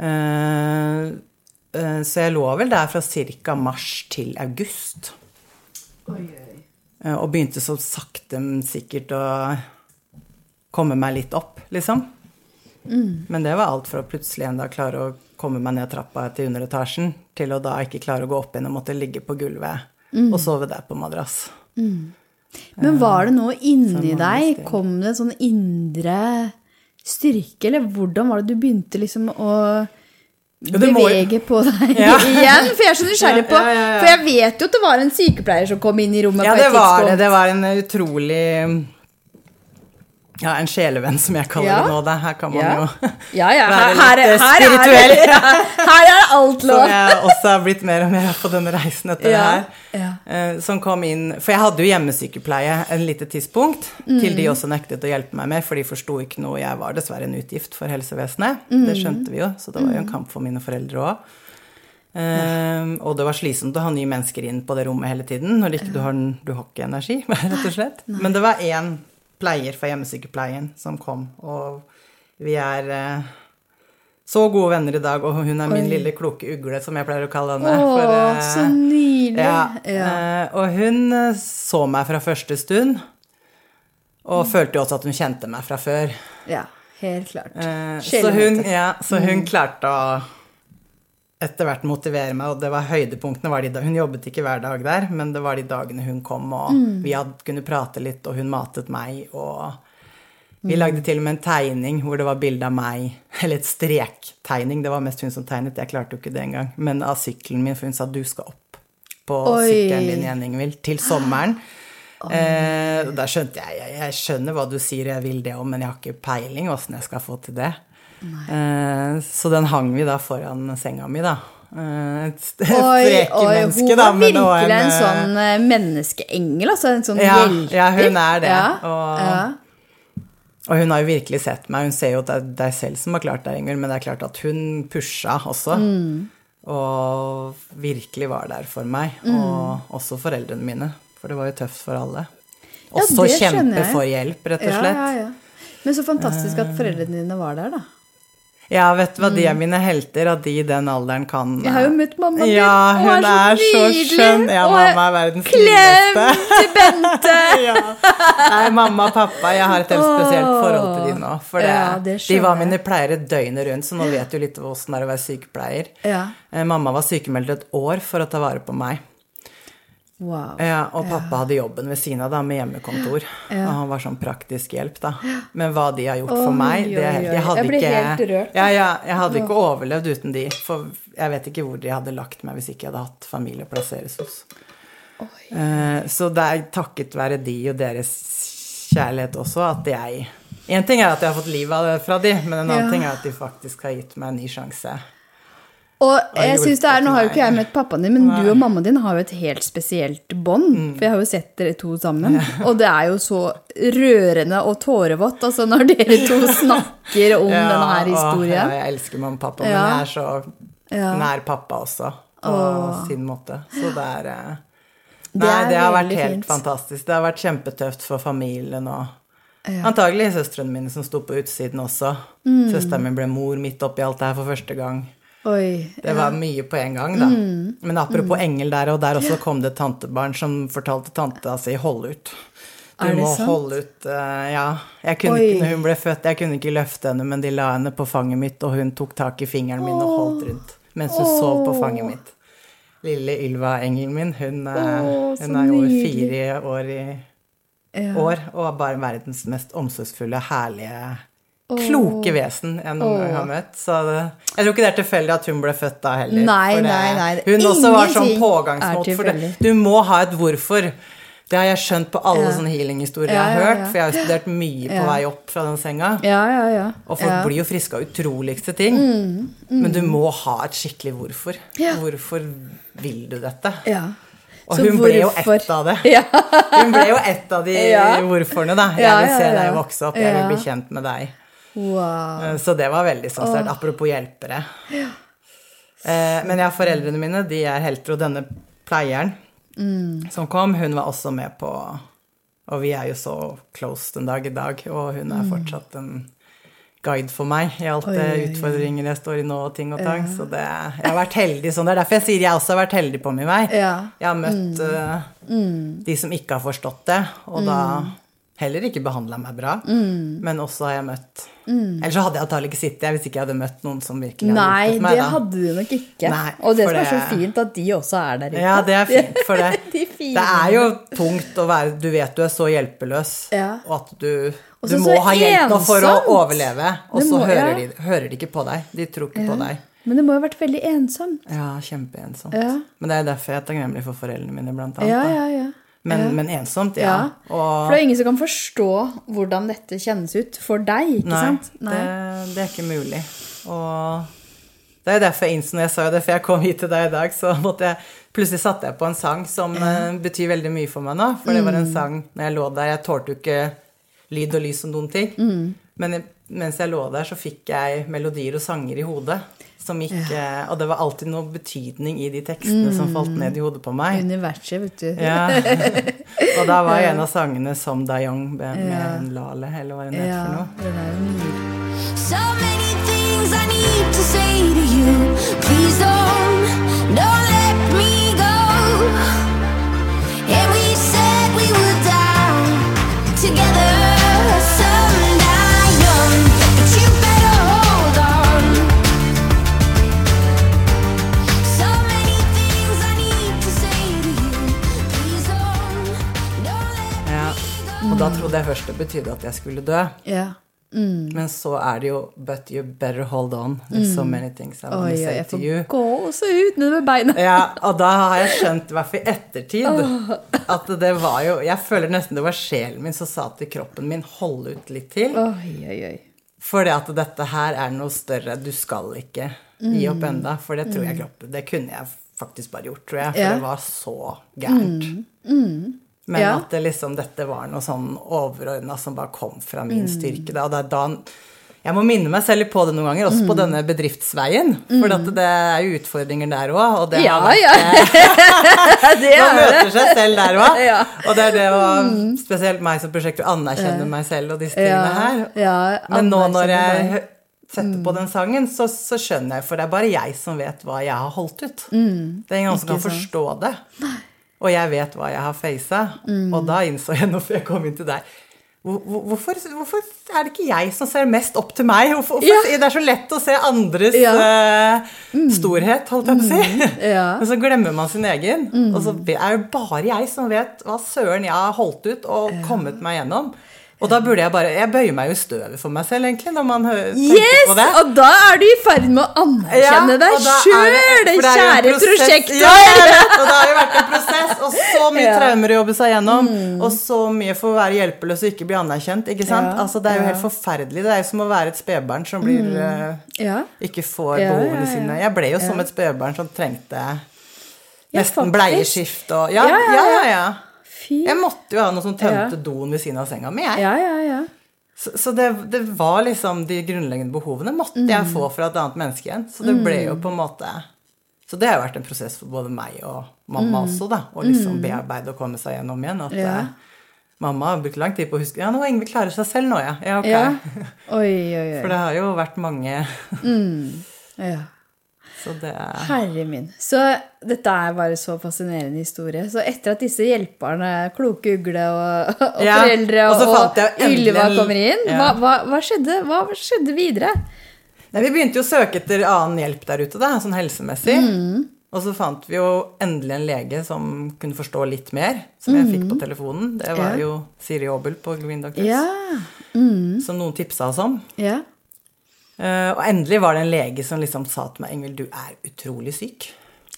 Eh, så jeg lå vel der fra ca. mars til august. Eh, og begynte så sakte, men sikkert å komme meg litt opp, liksom. Men det var alt fra plutselig en dag klare å komme meg ned trappa til underetasjen, til å da ikke klare å gå opp igjen og måtte ligge på gulvet og sove der på madrass. Men var det noe inni mange deg? Kom det en sånn indre styrke, eller hvordan var det du begynte liksom å Ja, det må jo- bevege på deg Ja. igjen? For jeg er så nysgjerrig på Ja, ja, ja. For jeg vet jo at det var en sykepleier som kom inn i rommet Ja, på et det var det. Det var en utrolig Ja, en sjelevenn, som jeg kaller Ja. det nå. Da. Her kan man Ja. jo Ja, ja. være Her, her, litt, er- eh, her, spirituell. er, her er alt Som jeg også har blitt mer og mer på denne reisen etter Ja, det her. Eh, Som kom inn For jeg hadde jo hjemmesykepleie en lite tidspunkt, til Mm. de også nektet å hjelpe meg mer, for de forsto ikke noe. Jeg var dessverre en utgift for helsevesenet. Mm. Det skjønte vi jo, så det var jo en kamp for mine foreldre òg. og det var slitsomt å ha nye mennesker inn på det rommet hele tiden når ikke du har, du har ikke energi, rett og slett. Men det var én pleier for hjemmesykepleien som kom, og vi er eh, så gode venner i dag, og hun er min Oi. lille kloke ugle, som jeg pleier å kalle henne. Å, for, eh, så nydelig. ja, Ja. eh, og hun eh, så meg fra første stund, og følte jo også at hun kjente meg fra før. ja, helt klart. Eh, så hun, ja, så hun klarte å etter hvert motivere meg, og det var høydepunktene. Var de, da- hun jobbet ikke hver dag der, men det var de dagene hun kom, og vi hadde kunne prate litt, og hun matet meg, og vi lagde til og med en tegning hvor det var bilde av meg, eller et strektegning, det var mest hun som tegnet, jeg klarte jo ikke det engang, men av sykkelen min, for hun sa du skal opp på Oi. sykkelen din igjen, Ingvild, til sommeren. Eh, da skjønte jeg, jeg jeg skjønner hva du sier, jeg vil det òg, men jeg har ikke peiling åssen jeg skal få til det. Eh, så den hang vi da foran senga mi, da. Eh, et st- Oi, oi, hun var virkelig en en, sånn eh, menneskeengel, altså en sånn ja, hjelper. ja, hun er det. Ja, Og, ja. og hun har jo virkelig sett meg. Hun ser jo at det er deg selv som har klart det, Engel, men det er klart at hun pusha også. Mm. Og virkelig var der for meg. Mm. Og også foreldrene mine. For det var jo tøft for alle. Også ja, kjempe for hjelp, rett og slett. ja, ja. Men så fantastisk at foreldrene dine var der, da. Ja, vet du hva, de er mine helter, at de i den alderen kan Mm. Jeg har jo møtt mammaen din. Ja, Å, hun er så nydelig. skjønn. Ja, Og mamma er verdens Klem til Bente! ja. Nei, mamma og pappa, jeg har et helt spesielt forhold til de nå. For det, Ja, det de var mine pleiere døgnet rundt, så nå vet du litt åssen det er å være sykepleier. Ja. Eh, Mamma var sykemeldt et år for å ta vare på meg. Wow. Ja, og pappa hadde jobben ved siden av da, med hjemmekontor. Og han var sånn praktisk hjelp, da. Men hva de har gjort for meg det. Jeg hadde Jeg ble ikke helt rørt. Ja, ja, jeg hadde ikke overlevd uten de. For jeg vet ikke hvor de hadde lagt meg hvis ikke jeg hadde hatt familie å plasseres hos. Eh, så det er takket være de og deres kjærlighet også at jeg En ting er at jeg har fått livet fra de, men en annen Ja. ting er at de faktisk har gitt meg en ny sjanse. Og jeg synes det er, Nå har jo ikke jeg møtt pappaen din, men Nei. du og mammaen din har jo et helt spesielt bånd. For jeg har jo sett dere to sammen. Og det er jo så rørende og tårevått altså når dere to snakker om Ja, denne her historien. ja, jeg elsker mamma og pappa, men jeg er så Ja. nær pappa også, på Åh. sin måte. Så det er Nei, Det det har vært helt fint. fantastisk. Det har vært kjempetøft for familien og Ja. Antagelig søstrene mine som sto på utsiden også. Mm. Søsteren min ble mor midt oppi alt det her for første gang. Oi. Det var mye på en gang, da. Mm. Men apropos engel der, og der også kom det et tantebarn som fortalte tanta si hold ut. Du må sant? holde ut eh, Ja. Jeg kunne Oi. ikke, når hun ble født, jeg kunne ikke løfte henne, men de la henne på fanget mitt, og hun tok tak i fingeren min og holdt rundt mens hun sov på fanget mitt. Lille Ylva, engelen min, hun, eh, Åh, hun er over fire år i Ja. år, og er bare verdens mest omsorgsfulle, herlige, kloke vesen jeg noen gang har møtt. Så det, jeg tror ikke det er tilfeldig at hun ble født da heller. Nei, det, nei, nei. Hun også var sånn Ingenting pågangsmot. For det, du må ha et hvorfor. Det har jeg skjønt på alle Ja. sånne healinghistorier Ja, jeg har hørt, for jeg har jo studert mye på vei opp fra den senga. Ja, ja, ja. Og folk. Mm, blir jo friske av utroligste ting. Men du må ha et skikkelig hvorfor. Hvorfor vil du dette? ja. Og hun ble jo ett av det. Ja. Hun ble jo ett av de hvorforene, da. Jeg vil se deg vokse opp, jeg vil bli kjent med deg. Wow. Eh, Så det var veldig sånn sterkt. Apropos hjelpere. Eh, Men ja, foreldrene mine, de er helter, og denne pleieren som kom, hun var også med på Og vi er jo så close den dag i dag, og hun er fortsatt en guide for meg i alt det utfordringer jeg står i nå, og ting og tang. Så det, jeg har vært heldig sånn. Det er derfor jeg sier jeg også har vært heldig på min vei. Ja. Jeg har møtt eh, de som ikke har forstått det, og da heller ikke behandla meg bra. Men også har jeg møtt Ellers så hadde jeg antakelig ikke sittet her hvis ikke jeg hadde møtt noen som virkelig hadde Nei, hjulpet meg. det da. hadde du nok ikke. Nei, og det som er så fint, at de også er der ute. Ja, det er fint, for det, De det er jo tungt å være Du vet du er så hjelpeløs, Ja. og at du, du må ha hjelp for å overleve, og så hører, ja. de, hører de ikke på deg. De tror ikke på deg. Men det må jo ha vært veldig ensomt. Ja, kjempeensomt. Ja. Men det er derfor jeg er takknemlig for foreldrene mine, blant annet. Ja, ja, ja. Men, ja. men ensomt, Ja. ja. For det er ingen som kan forstå hvordan dette kjennes ut for deg, ikke Nei, sant? Det, det er ikke mulig. Og det er derfor jeg innså når jeg sa det, for jeg kom hit til deg i dag, så måtte jeg Plutselig satte jeg på en sang som ja. betyr veldig mye for meg nå. For det var Mm. en sang når jeg lå der Jeg tålte jo ikke lyd og lys og noen ting. Mm. Men mens jeg lå der, så fikk jeg melodier og sanger i hodet. Som ikke, Og det var alltid noe betydning i de tekstene som falt Mm. ned i hodet på meg. Universet, vet du. Ja. og da var en av sangene som Dayong med, med Lale, eller hva den het Ja, for noe. den er jo nydelig. So many things I need to say to you. Please don't, don't Og da Mm. trodde jeg først det betydde at jeg skulle dø. Ja. Men så er det jo But you better hold on. There's so many things I want Mm. To you. say jeg to får you. gå også ut nedover beina. Ja, og da har jeg skjønt, i hvert fall i ettertid, at det var jo Jeg føler nesten det var sjelen min som sa til kroppen min hold ut litt til. Oi. For det at dette her er noe større. Du skal ikke gi opp enda. For det tror jeg kroppen Det kunne jeg faktisk bare gjort, tror jeg. For yeah. Mm. det var så gærent. Men Ja. at det liksom, dette var noe sånn overordna som bare kom fra Mm. min styrke. Da. Og det er da Jeg må minne meg selv på det noen ganger, også Mm. på denne bedriftsveien. For at det er jo utfordringer der òg. Og det Ja, har vært, ja. eh, man er møter seg selv der òg. Ja. Og det er det å Spesielt meg som prosjekt, å anerkjenne meg selv og disse tingene her. ja, Men nå når jeg setter på den sangen, så, så skjønner jeg, for det er bare jeg som vet hva jeg har holdt ut. Det er ingen som kan Mm. Forstå det. Og jeg vet hva jeg har faca. Mm. Og da innså jeg, når jeg kom inn til deg hvor- hvor- Hvorfor, hvorfor er det ikke jeg som ser mest opp til meg? Hvorfor, Ja. Det er så lett å se andres Ja. mm. storhet, holdt jeg på å si. Ja. Men så glemmer man sin egen. Og så er det bare jeg som vet hva søren jeg har holdt ut og kommet meg gjennom. Og da burde jeg bare Jeg bøyer meg jo i støvet for meg selv, egentlig, når man tenker Yes! på det. Og da er du i ferd med å anerkjenne Ja, deg sjøl, det- den kjære prosjektet! Ja, og det har jo vært en prosess, og så mye Ja. Mm. traumer å jobbe seg gjennom. Og så mye for å være hjelpeløs og ikke bli anerkjent. ikke sant? Ja, Altså, Det er jo helt forferdelig. Det er jo som å være et spedbarn som blir mm. Ja. ikke får behovene sine. Jeg ble jo som et spedbarn som trengte nesten bleieskift og ja, ja, ja. ja. Fy. Jeg måtte jo ha noe som tømte Ja. doen ved siden av senga mi. jeg. Ja, ja, ja. Så, så det, det var liksom de grunnleggende behovene måtte jeg Mm. få fra et annet menneske igjen. Så det ble jo på en måte Så det har jo vært en prosess for både meg og mamma også, da. Å liksom bearbeide og komme seg gjennom igjen. At Mm. Ja. eh, mamma har brukt lang tid på å huske Ja, nå Ingvild klarer seg selv nå, ja. Ja, ok. ja. Oi, oi, For det har jo vært mange Ja. Så det er Herre min. Så dette er bare så fascinerende historie. Så etter at disse hjelperne, Kloke Ugle og, og Ja, foreldre og og, Ylva kommer inn, ja. hva, hva, hva, skjedde? hva skjedde videre? Nei, vi begynte jo å søke etter annen hjelp der ute, da, sånn helsemessig. Mm. Og så fant vi jo endelig en lege som kunne forstå litt mer, som jeg fikk på telefonen. Det var Mm. Ja. jo Siri Aabel på Green Doctors, Ja. som noen tipsa oss om. Ja. Eh, og endelig var det en lege som liksom sa til meg Ingvild, du er utrolig syk.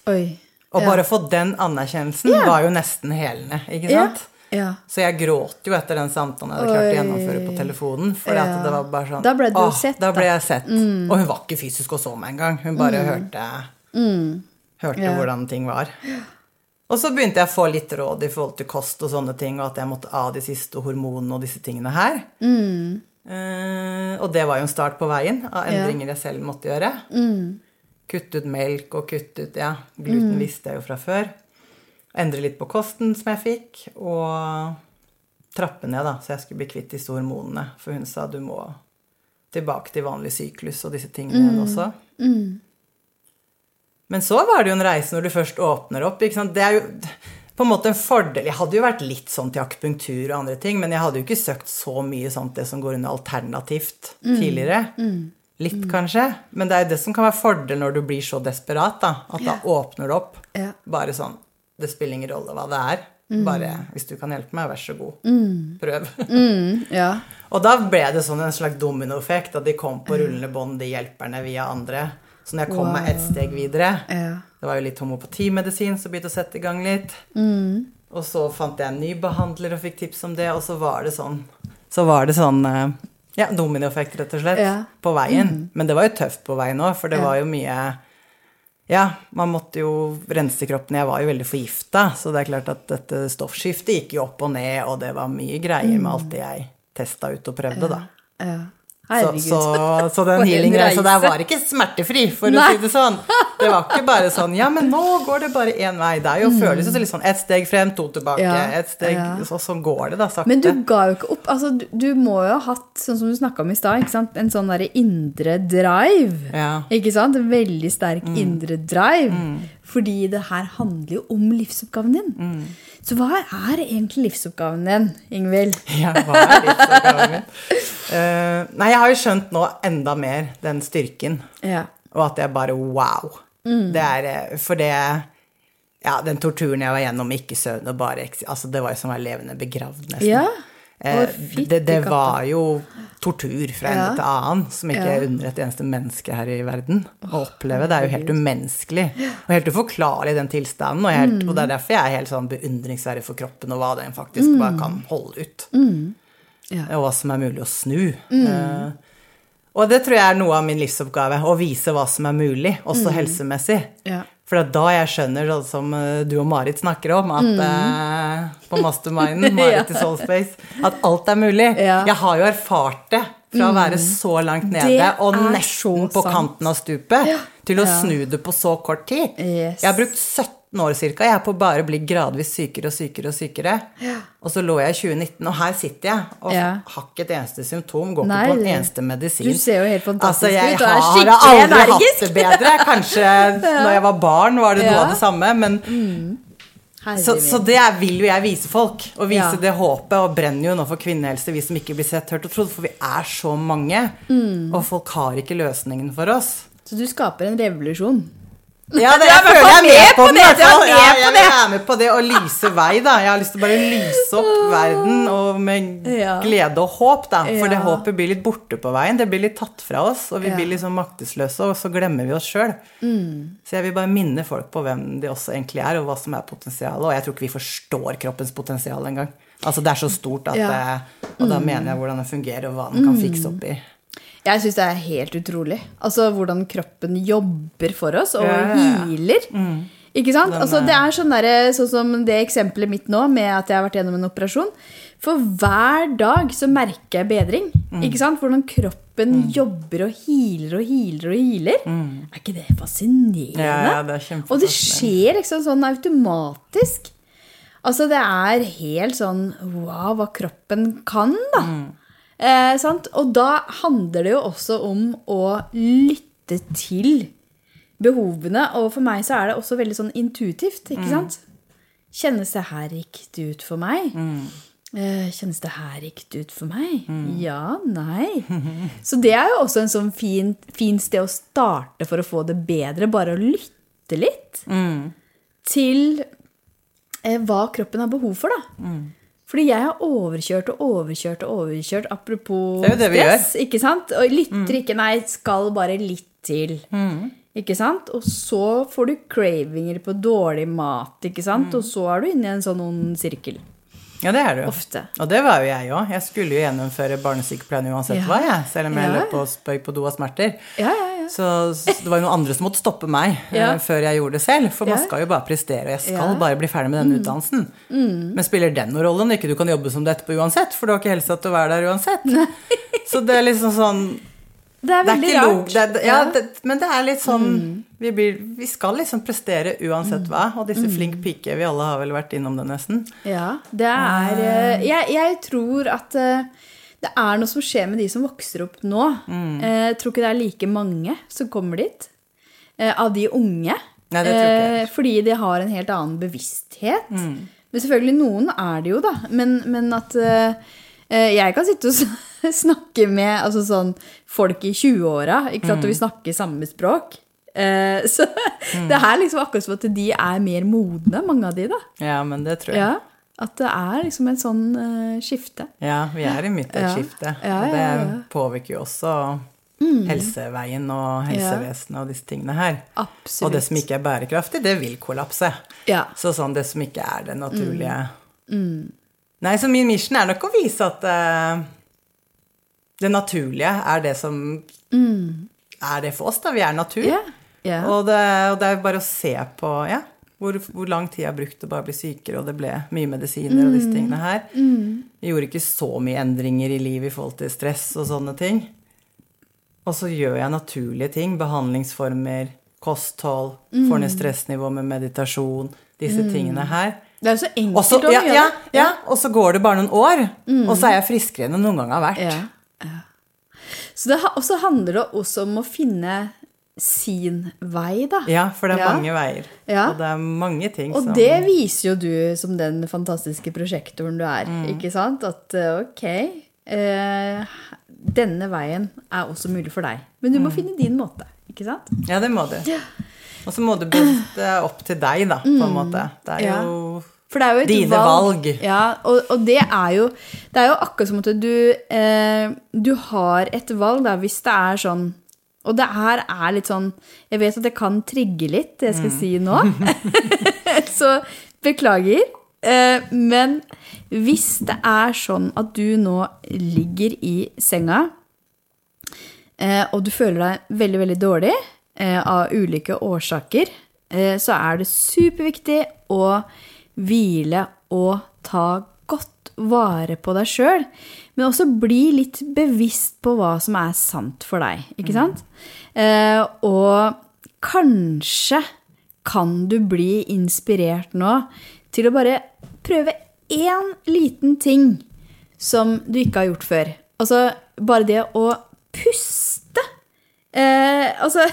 Oi. Og bare å få den anerkjennelsen var jo nesten helende, ikke sant? Ja. Så jeg gråt jo etter den samtalen jeg hadde klart å gjennomføre på telefonen. For Ja. det var bare sånn Da ble du åh, sett, Da ble. Mm. jeg sett. Og hun var ikke fysisk og så meg engang. Hun bare hørte, hørte Ja. hvordan ting var. Og så begynte jeg å få litt råd i forhold til kost og sånne ting, og at jeg måtte av de siste hormonene og disse tingene her. Mm. Eh, og det var jo en start på veien av endringer jeg selv måtte gjøre. Mm. Kutte ut melk og kutte ut Ja, gluten Mm. visste jeg jo fra før. endre litt på kosten som jeg fikk, og trappe ned, da, så jeg skulle bli kvitt disse hormonene. For hun sa du må tilbake til vanlig syklus og disse tingene igjen også. Men så var det jo en reise når du først åpner opp. ikke sant? Det er jo på en måte en fordel. Jeg hadde jo vært litt sånn til akupunktur og andre ting, men jeg hadde jo ikke søkt så mye sånt det som går under alternativt tidligere. Litt, kanskje. Men det er jo det som kan være fordel når du blir så desperat, da. At da åpner det opp. Yeah. Bare sånn Det spiller ingen rolle hva det er. Bare hvis du kan hjelpe meg, vær så god. Prøv. Ja. Og da ble det sånn en slags dominoeffekt, at de kom på rullende bånd, de hjelperne via andre. Så når jeg kom meg et steg videre Ja. Det var jo litt homopatimedisin som begynte å sette i gang litt. Og så fant jeg en ny behandler og fikk tips om det, og så var det sånn Så var det sånn eh, Ja, dominoeffekt, rett og slett, Ja. på veien. Men det var jo tøft på veien òg, for det Ja. var jo mye ja, man måtte jo rense kroppen. Jeg var jo veldig forgifta, så det er klart at dette stoffskiftet gikk jo opp og ned, og det var mye greier med alt det jeg testa ut og prøvde, da. ja. Så, så, så den healing-reisa der var ikke smertefri, for å si det sånn. Det var ikke bare sånn Ja, men nå går det bare én vei. Det er jo føles jo litt sånn ett steg frem, to tilbake, Mm. Ja, ett steg ja. Så sånn går det, da, sakte. Men du ga jo ikke opp. Altså, du, du må jo ha hatt, sånn som du snakka om i stad, en sånn derre indre drive. Ja. Mm. Ikke sant? En veldig sterk indre drive. Fordi det her handler jo om livsoppgaven din. Så hva er egentlig livsoppgaven din, Ingvild? Ja, hva er livsoppgaven min? Eh, nei, jeg har jo skjønt nå enda mer den styrken, Ja. og at jeg bare wow. Mm. Det er eh, For det Ja, den torturen jeg var gjennom, ikke søvn og bare Altså, det var jo som å være levende begravd, nesten. Ja. Eh, det, det var jo tortur fra ende Ja. til annen, som ikke Ja. er under et eneste menneske her i verden å oppleve. Det er jo helt umenneskelig og helt uforklarlig, den tilstanden. Og, helt, Mm. og det er derfor jeg er helt sånn beundringsverdig for kroppen og hva den faktisk bare kan holde ut. Mm. Ja. Og hva som er mulig å snu. Eh, og det tror jeg er noe av min livsoppgave, å vise hva som er mulig, også helsemessig. Mm. Ja. For det er da jeg skjønner, sånn som eh, du og Marit snakker om, at eh, på masterminden, Marit i Soulspace, at alt er mulig. Ja. Jeg har jo erfart det fra å være så langt nede og nesten på sant. kanten av stupet, til å Ja. snu det på så kort tid. Yes. Jeg har brukt 17 år cirka, jeg er på å bare bli gradvis sykere og sykere og sykere. Og så lå jeg i 2019, og her sitter jeg og Ja. har ikke et eneste symptom, går Nei, ikke på en eneste medisin. Du ser jo helt fantastisk altså, jeg ut, og er har aldri energisk. hatt det bedre. Kanskje når jeg var barn var det noe av det samme, men mm. så, så det vil jo jeg vise folk. Og vise Ja. det håpet. Og brenner jo nå for kvinnehelse, vi som ikke blir sett, hørt og trodd. For vi er så mange. Mm. Og folk har ikke løsningen for oss. Så du skaper en revolusjon. Ja, det, er jeg føler jeg er med på den. du er med Ja, jeg, jeg være med på det å lyse vei, da. Jeg har lyst til å bare lyse opp verden, og med glede og håp, da. For det håpet blir litt borte på veien. Det blir litt tatt fra oss, og vi blir sånn maktesløse, og så glemmer vi oss sjøl. Mm. Så jeg vil bare minne folk på hvem de også egentlig er, og hva som er potensialet. Og jeg tror ikke vi forstår kroppens potensial engang. Altså, det er så stort at det, Og da mener jeg hvordan det fungerer, og hva den kan fikse opp i. Jeg syns det er helt utrolig. Altså hvordan kroppen jobber for oss og Ja, healer. Ikke sant? Altså, det er sånn, der, sånn som det eksempelet mitt nå, med at jeg har vært gjennom en operasjon. For hver dag så merker jeg bedring. Ikke sant? Hvordan kroppen jobber og healer og healer og healer. Er ikke det fascinerende? Ja, ja, det er og det skjer liksom sånn automatisk. Altså, det er helt sånn wow, hva kroppen kan, da. Eh, sant? Og da handler det jo også om å lytte til behovene. Og for meg så er det også veldig sånn intuitivt, ikke sant? Kjennes det her riktig ut for meg? Eh, Kjennes det her riktig ut for meg? Ja, nei. Så det er jo også en sånn fin, fin sted å starte for å få det bedre. Bare å lytte litt til eh, hva kroppen har behov for, da. Fordi jeg har overkjørt og overkjørt og overkjørt, apropos Det det stress. ikke sant? Og lytter ikke, nei, skal bare litt til. Ikke sant? Og så får du cravinger på dårlig mat, ikke sant? Og så er du inne i en sånn ond sirkel. Ja, det er det jo. Ofte. Og det var jo jeg òg. Jeg skulle jo gjennomføre barnesykepleien uansett Ja. hva, jeg. Selv om jeg Ja. løp og spøk på do av smerter. Ja, ja, ja. Så, så det var jo noen andre som måtte stoppe meg ja. uh, før jeg gjorde det selv. For man skal jo bare prestere, og jeg skal. Mm. bare bli ferdig med denne utdannelsen. Men spiller den noen rolle det er sånn Det er veldig rart. Det, ja. Mm. det, men det er litt sånn vi, blir, vi skal liksom prestere uansett Mm. hva. Og disse flink pike, vi alle har vel vært innom det nesten. Ja, det er eh, jeg, jeg tror at eh, det er noe som skjer med de som vokser opp nå. Mm. Eh, Jeg tror ikke det er like mange som kommer dit. eh, Av de unge. Nei. Eh, Fordi de har en helt annen bevissthet. Mm. Men selvfølgelig, noen er det jo, da. Men, men at eh, eh, jeg kan sitte og snakke med altså sånn, folk i 20-åra, ikke sant, og Mm. vi snakker samme språk. Eh, Så Mm. det er liksom akkurat som at de er mer modne, mange av de, da. Ja, men det tror jeg. Ja, at det er liksom en sånn eh, skifte. Ja, vi er i midt av et Ja. skifte. Ja, og det ja, ja. påvirker jo også helseveien og helsevesenet og disse tingene her. Absolutt. Og det som ikke er bærekraftig, det vil kollapse. Ja. Så sånn det som ikke er det naturlige Mm. Nei, så min mission er nok å vise at uh, det naturlige er det som er det for oss, da. Vi er natur. Yeah. Ja. Og, det, og det er bare å se på ja, hvor, hvor lang tid jeg har brukt å bare bli sykere, og det ble mye medisiner og Mm. disse tingene her. Jeg gjorde ikke så mye endringer i livet i forhold til stress og sånne ting. Og så gjør jeg naturlige ting. Behandlingsformer, kosthold, Mm. får ned stressnivå med meditasjon, disse tingene her. Det er jo så enkelt Også, å ja, gjøre. ja, ja, og så går det bare noen år, og så er jeg friskere enn jeg noen gang har vært. Ja, ja. Så det, også handler det også om å finne sin vei, da. Ja, for det er Ja. mange veier. Ja. Og det er mange ting Og som det viser jo du som den fantastiske prosjektoren du er, Mm. ikke sant? At eh, ok, eh, denne veien er også mulig for deg. Men Mm. du må finne din måte, ikke sant? Ja, det må du. Og så må det er opp til deg, da, på en måte. Det er Mm. Ja. jo jo Dine valg. valg. Ja, og, og det er jo Det er jo akkurat som at du eh, Du har et valg, da, hvis det er sånn Og det her er litt sånn Jeg vet at det kan trigge litt, det jeg skal si nå. Så beklager. Eh, men hvis det er sånn at du nå ligger i senga, eh, og du føler deg veldig, veldig dårlig eh, av ulike årsaker, eh, så er det superviktig å hvile og ta godt vare på deg sjøl. Men også bli litt bevisst på hva som er sant for deg, ikke sant? Eh, og kanskje kan du bli inspirert nå til å bare prøve én liten ting som du ikke har gjort før. Altså bare det å puste. Eh, altså,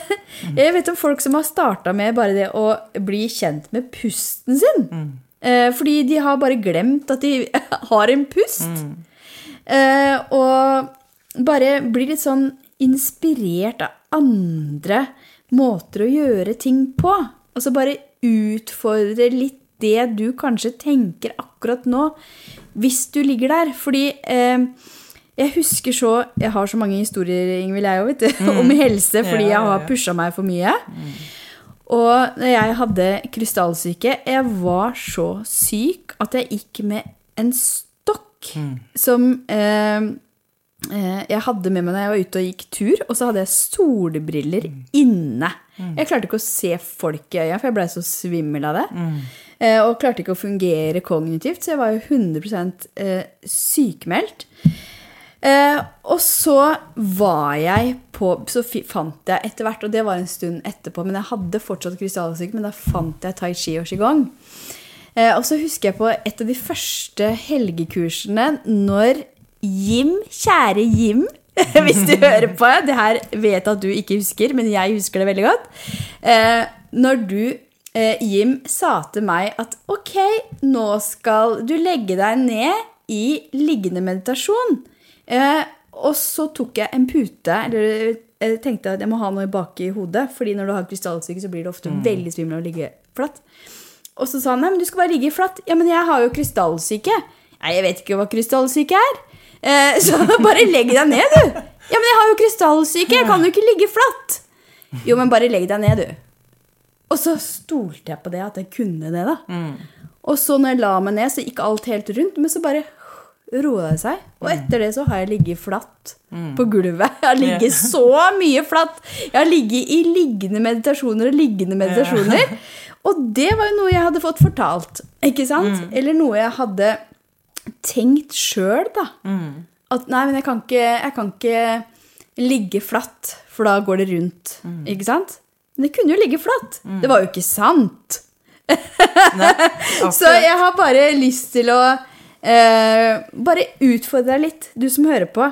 jeg vet om folk som har starta med bare det å bli kjent med pusten sin. Eh, fordi de har bare glemt at de har en pust. Eh, og bare bli litt sånn inspirert av andre måter å gjøre ting på. Altså bare utfordre litt det du kanskje tenker akkurat nå, hvis du ligger der. Fordi eh, jeg husker så Jeg har så mange historier, Ingvild, jeg òg, vet du, om helse fordi Ja, ja, jeg har ja. pusha meg for mye. Og når jeg hadde krystallsyke, jeg var så syk at jeg gikk med en stokk som eh, eh, jeg hadde med meg når jeg var ute og gikk tur, og så hadde jeg solbriller inne. Jeg klarte ikke å se folk i øya, for jeg blei så svimmel av det. Eh, og klarte ikke å fungere kognitivt, så jeg var jo 100 eh, sykemeldt. Eh, og så var jeg på Så fant jeg etter hvert, og det var en stund etterpå, men jeg hadde fortsatt krystallsyke, men da fant jeg tai chi og qigong. Eh, og så husker jeg på et av de første helgekursene når Jim, kjære Jim, hvis du hører på Det her vet jeg at du ikke husker, men jeg husker det veldig godt. Eh, når du, eh, Jim, sa til meg at ok, nå skal du legge deg ned i liggende meditasjon. Eh, og så tok jeg en pute, eller jeg tenkte at jeg må ha noe bak i hodet, fordi når du har krystallsyke, så blir det ofte veldig svimmel å ligge flatt. Og så sa han nei, men du skal bare ligge flatt. Ja, men jeg har jo krystallsyke. Nei, jeg vet ikke hva krystallsyke er. Eh, så bare legg deg ned, du. Ja, men jeg har jo krystallsyke. Jeg kan jo ikke ligge flatt. Jo, men bare legg deg ned, du. Og så stolte jeg på det, at jeg kunne det, da. Og så når jeg la meg ned, så gikk alt helt rundt, men så bare roa det seg. Og etter det så har jeg ligget flatt på gulvet. Jeg har ligget så mye flatt. Jeg har ligget i liggende meditasjoner og liggende meditasjoner. Og det var jo noe jeg hadde fått fortalt, ikke sant? Eller noe jeg hadde tenkt sjøl, da. At nei, men jeg kan ikke, jeg kan ikke ligge flatt, for da går det rundt. Ikke sant? Men det kunne jo ligge flatt. Det var jo ikke sant. Så jeg har bare lyst til å eh, bare utfordre deg litt, du som hører på.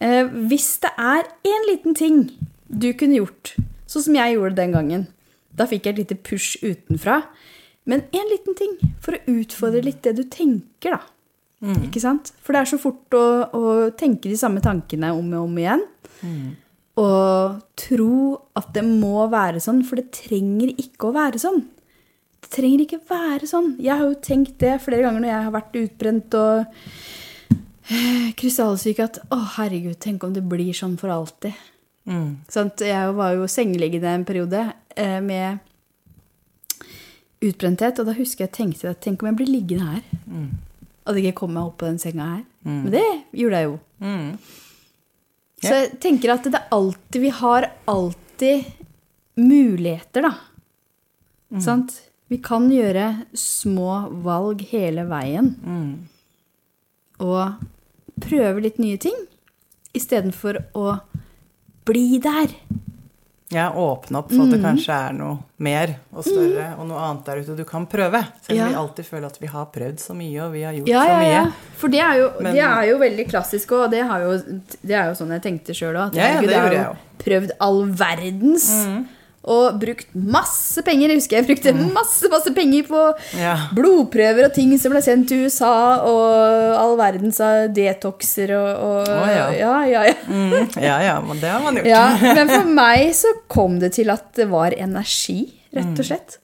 Eh, hvis det er en liten ting du kunne gjort, sånn som jeg gjorde den gangen Da fikk jeg et lite push utenfra. Men en liten ting for å utfordre litt det du tenker, da. Ikke sant? For det er så fort å, å tenke de samme tankene om og om igjen. Og tro at det må være sånn, for det trenger ikke å være sånn. Trenger ikke være sånn. Jeg har jo tenkt det flere ganger når jeg har vært utbrent og eh, krystallsyk, at å, herregud, tenk om det blir sånn for alltid. Sant? Jeg var jo sengeliggende en periode eh, med utbrenthet, og da husker jeg tenkte at tenk om jeg blir liggende her. At jeg ikke kom meg opp på den senga her. Men det gjorde jeg jo. Så jeg tenker at det alltid Vi har alltid muligheter, da. Sant? Vi kan gjøre små valg hele veien. Og prøve litt nye ting istedenfor å bli der. Ja, åpne opp for at det kanskje er noe mer og større og noe annet der ute du kan prøve. Selv om Ja. vi alltid føler at vi har prøvd så mye, og vi har gjort Ja, så mye. ja. For det er jo, Men- det er jo veldig klassisk, og det, har jo, det er jo sånn jeg tenkte sjøl òg. Ja, ja, det har jo jeg prøvd all verdens. Og brukt masse penger. Jeg husker jeg brukte masse masse penger på Ja. blodprøver og ting som ble sendt til USA, og all verdens av detoxer og, og oh, ja. ja, ja, ja. Mm, ja, ja, men det har man gjort. Men for meg så kom det til at det var energi, rett og slett.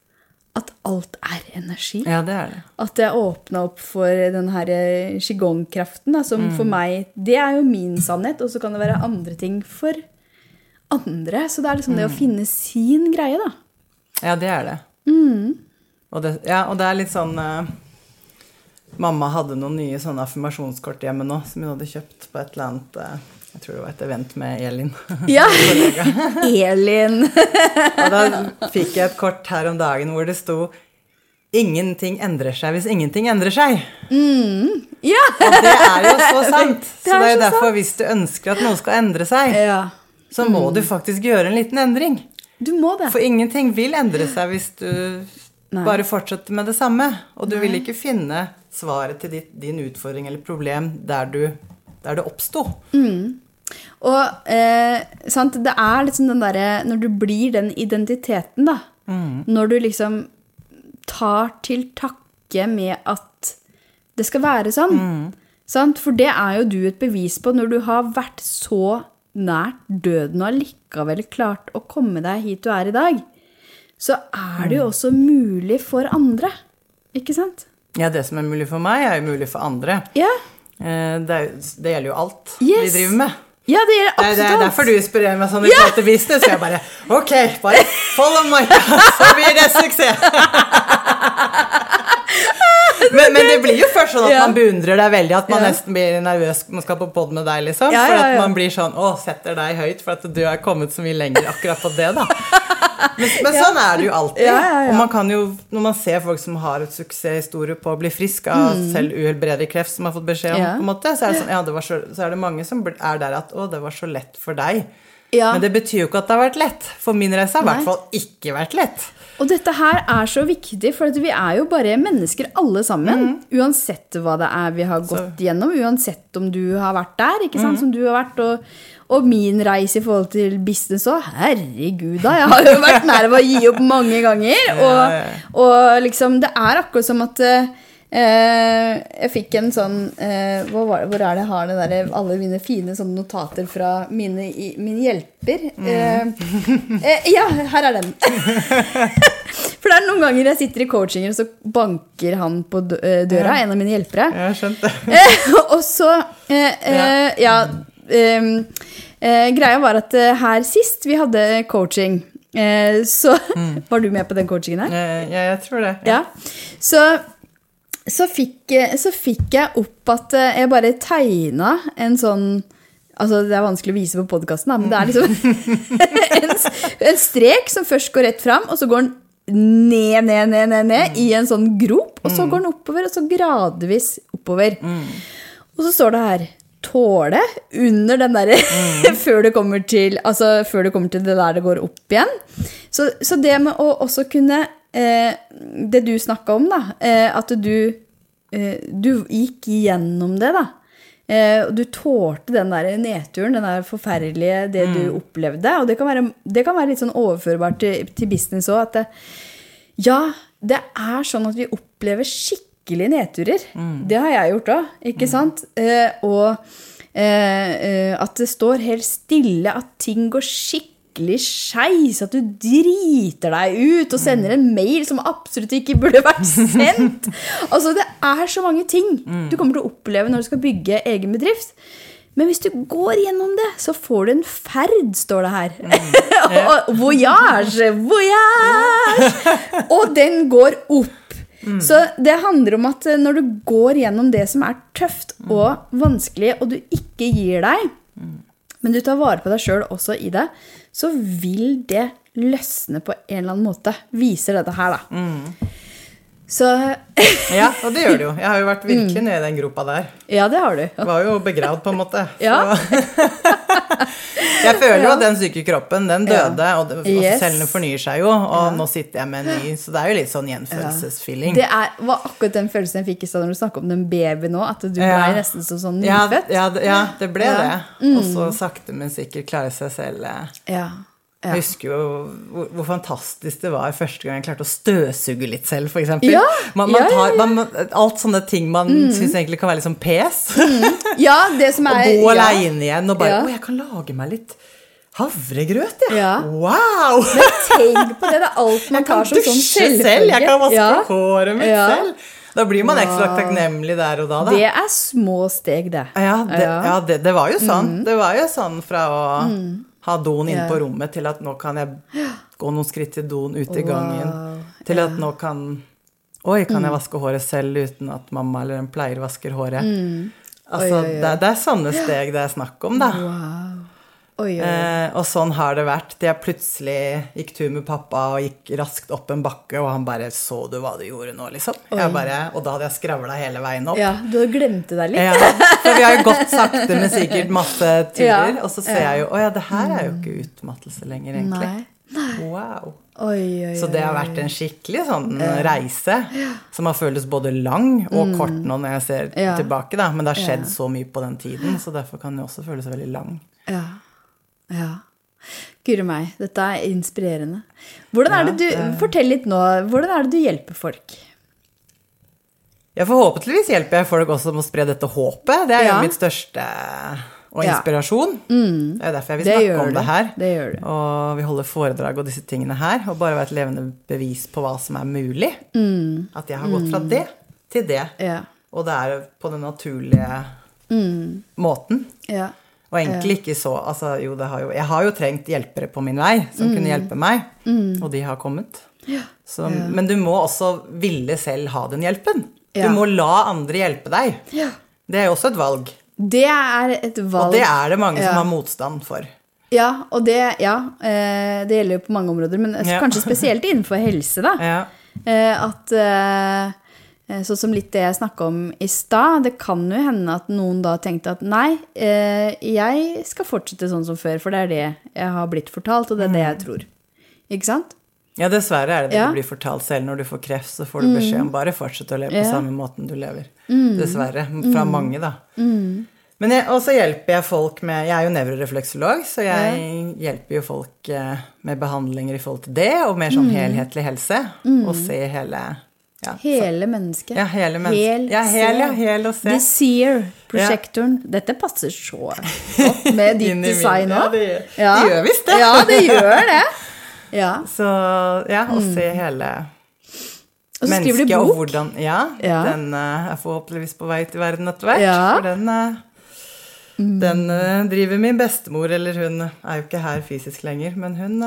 At alt er energi. Ja, det er det. At jeg åpna opp for den her eh, qigong-kraften, som som for meg Det er jo min sannhet, og så kan det være andre ting for andre. Så det er liksom det å finne sin greie, da. Ja, det er det. Mm. Og det, ja, og det er litt sånn uh, Mamma hadde noen nye sånne affirmasjonskort hjemme nå, som hun hadde kjøpt på et eller annet uh, Jeg tror det var et event med Elin. Ja! Elin. og da fikk jeg et kort her om dagen hvor det sto Ingenting endrer seg hvis ingenting endrer seg. Ja! Og det er jo så sant. Det så det er jo derfor, sant. hvis du ønsker at noe skal endre seg, ja. Så må du faktisk gjøre en liten endring. Du må det. For ingenting vil endre seg hvis du Nei. bare fortsetter med det samme. Og du vil ikke finne svaret til ditt, din utfordring eller problem der, du, der det oppsto. Og eh, sant, det er liksom den derre Når du blir den identiteten, da. Når du liksom tar til takke med at det skal være sånn. Sant? For det er jo du et bevis på når du har vært så nært døden og allikevel klart å komme deg hit du er i dag. Så er det jo også mulig for andre. Ikke sant? Ja, det som er mulig for meg, er jo mulig for andre. Ja. Eh, Det, det gjelder jo alt Yes. vi driver med. Ja, det gjelder absolutt alt. det er derfor du inspirerer meg sånn i forhold til business. Så jeg bare Ok, bare follow Maika, så blir det suksess. Men, men det blir jo først sånn at man beundrer deg veldig, at man nesten blir nervøs man skal på pod med deg, liksom. For at man blir sånn Å, setter deg høyt for at du er kommet så mye lenger akkurat på det, da. Men, men sånn er det jo alltid. Og man kan jo, når man ser folk som har et suksesshistorie på å bli frisk av selv uhelbredelig kreft, som har fått beskjed om, Mm. På en måte, så er det sånn, ja, det var så, så er det mange som er der at å, det var så lett for deg. Ja. Men det betyr jo ikke at det har vært lett. For min reise har i hvert fall ikke vært lett. Og dette her er så viktig, for vi er jo bare mennesker alle sammen. Uansett hva det er vi har gått gjennom, uansett om du har vært der, ikke sant, som du har vært, og, og min reise i forhold til business òg. Herregud, da. Jeg har jo vært nær ved å gi opp mange ganger. Og, og liksom, det er akkurat som at eh, jeg fikk en sånn eh, hvor, var, hvor er det jeg har det der, alle mine fine sånne notater fra mine, min hjelper? Eh, eh, ja, her er den. For det er noen ganger jeg sitter i coachingen, og så banker han på dø- eh, døra, en av mine hjelpere. Jeg har skjønt det. Eh, og så eh, eh, Ja. ehm, eh, greia var at eh, her sist vi hadde coaching, eh, så Var du med på den coachingen her? Eh, Ja, jeg tror det. Ja. Så, så, fikk, så fikk jeg opp at eh, jeg bare tegna en sånn Altså, det er vanskelig å vise på podkasten, men det er liksom en, en strek som først går rett fram, og så går den ned, ned, ned, ned, ned i en sånn grop, og så går den oppover, og så gradvis oppover. Og så står det her tåle under den derre før, det kommer til- altså, før du kommer til det der det går opp igjen. Så, så det med å også kunne eh, Det du snakka om, da, eh, at du, eh, du gikk gjennom det, da. Eh, du tålte den der nedturen, den der forferdelige, det du opplevde. Og det kan være, det kan være litt sånn overførbart til, til business òg. At det, ja, det er sånn at vi opplever skikkelige nedturer. Det har jeg gjort òg, ikke sant? Eh, og eh, eh, at det står helt stille, at ting går skikkelig skeis, at du driter deg ut og sender en mail som absolutt ikke burde vært sendt. altså, det er så mange ting du kommer til å oppleve når du skal bygge egen bedrift. Men hvis du går gjennom det, så får du en ferd, står det her. Og voyage, voyage! Og den går opp. Så det handler om at eh, når du går gjennom det som er tøft og vanskelig, og du ikke gir deg, men du tar vare på deg sjøl også i det, så vil det løsne på en eller annen måte. Viser dette her, da. Så Ja, og det gjør det jo. Jeg har jo vært virkelig nede i den gropa der. Ja, det har du. Var jo begravd, på en måte. Ja. Jeg føler jo at den syke kroppen, den Ja. døde, og, og Yes. cellene fornyer seg jo, og nå sitter jeg med en ny, så det er jo litt sånn gjenfødelsesfeeling. Det er, var akkurat den følelsen jeg fikk i stad når du snakket om den babyen nå. At du Ja. ble nesten som sånn nyfødt. ja, det- ja, det ble Ja. det. Og så sakte, men sikkert klare seg selv. eh. Ja. Ja. Jeg husker jo hvor, hvor fantastisk det var første gang jeg klarte å støvsuge litt selv, f.eks. Ja, Man, man ja, ja, tar, man, alt sånne ting man syns egentlig kan være litt sånn pes. ja, det som Å er gå ja. aleine igjen og bare Ja. Å, jeg kan lage meg litt havregrøt, jeg. Ja. Wow! Men Tenk på det. Det er alt man tar som sånn dusje selv, jeg kan vaske Ja. håret mitt Ja. selv. Da blir man ekstra takknemlig der og da, da. Det er små steg, det. Ja, det, Ja. Mm. det, det var jo sånn. Det var jo sånn fra å ha doen inne på rommet til at nå kan jeg gå noen skritt til doen ute i gangen. Til at nå kan Oi, kan Mm. jeg vaske håret selv uten at mamma eller en pleier vasker håret? Mm. Altså, det er sånne steg det er snakk om, da. Wow. Oi, oi. Eh, og sånn har det vært. Jeg plutselig gikk tur med pappa og gikk raskt opp en bakke, og han bare 'Så du hva du gjorde nå?' liksom. Bare, og da hadde jeg skravla hele veien opp. Ja, du glemte deg litt. Ja, for vi har jo gått sakte, men sikkert masse turer. Ja, Og så ser jeg jo Å ja, det her er jo ikke utmattelse lenger, egentlig. Nei. Wow. Oi, oi, Så det har vært en skikkelig sånn reise som har føltes både lang og kort nå når jeg ser Mm. Ja. tilbake, da. Men det har skjedd Ja. så mye på den tiden, så derfor kan det også føles veldig lang. Ja. Ja. Guri meg, dette er inspirerende. Hvordan er det du, det- Fortell litt nå. Hvordan er det du hjelper folk? Ja, forhåpentligvis hjelper jeg folk også med å spre dette håpet. Det er Ja. jo mitt største og Ja. inspirasjon. Det er derfor jeg vil snakke det om det her. Det. Og vi holder foredrag og disse tingene her, og bare være et levende bevis på hva som er mulig. At jeg har gått fra det til det. Ja. Og det er på den naturlige måten. Ja. Og egentlig ikke så altså, jo, det har jo, Jeg har jo trengt hjelpere på min vei som kunne hjelpe meg, og de har kommet. Så, Men du må også ville selv ha den hjelpen. Ja. Du må la andre hjelpe deg. Ja. Det er jo også et valg. Det er et valg. Og det er det mange Ja. som har motstand for. Ja, og det, ja, eh, det gjelder jo på mange områder, men Ja. kanskje spesielt innenfor helse. da. Ja. Eh, At eh, Sånn som litt det jeg snakka om i stad. Det kan jo hende at noen da tenkte at nei, eh, jeg skal fortsette sånn som før, for det er det jeg har blitt fortalt, og det er det jeg tror. Ikke sant? ja, dessverre er det det Ja. Mm. du blir fortalt selv når du får kreft. Så får du beskjed om bare fortsette å leve på Ja. Mm. samme måten du lever. Dessverre. Fra mange, da. Men jeg, også hjelper jeg folk med Jeg er jo nevrorefleksolog, så jeg hjelper jo folk eh, med behandlinger i forhold til det, og mer Mm. sånn helhetlig helse. Og se hele ja, Hele mennesket. Ja, hele mennesket. Ja, hel, ja, hel og se. The Seer-prosjektoren. Dette passer så godt med ditt design ja, òg. det- det gjør visst det. Ja, det gjør det. Ja. Så ja, å se hele Mm. Mennesket og hvordan Ja, Ja. den uh, er forhåpentligvis på vei til verden etter hvert. Ja. Mm. For den, eh, den uh, driver min bestemor, eller hun er jo ikke her fysisk lenger, men hun,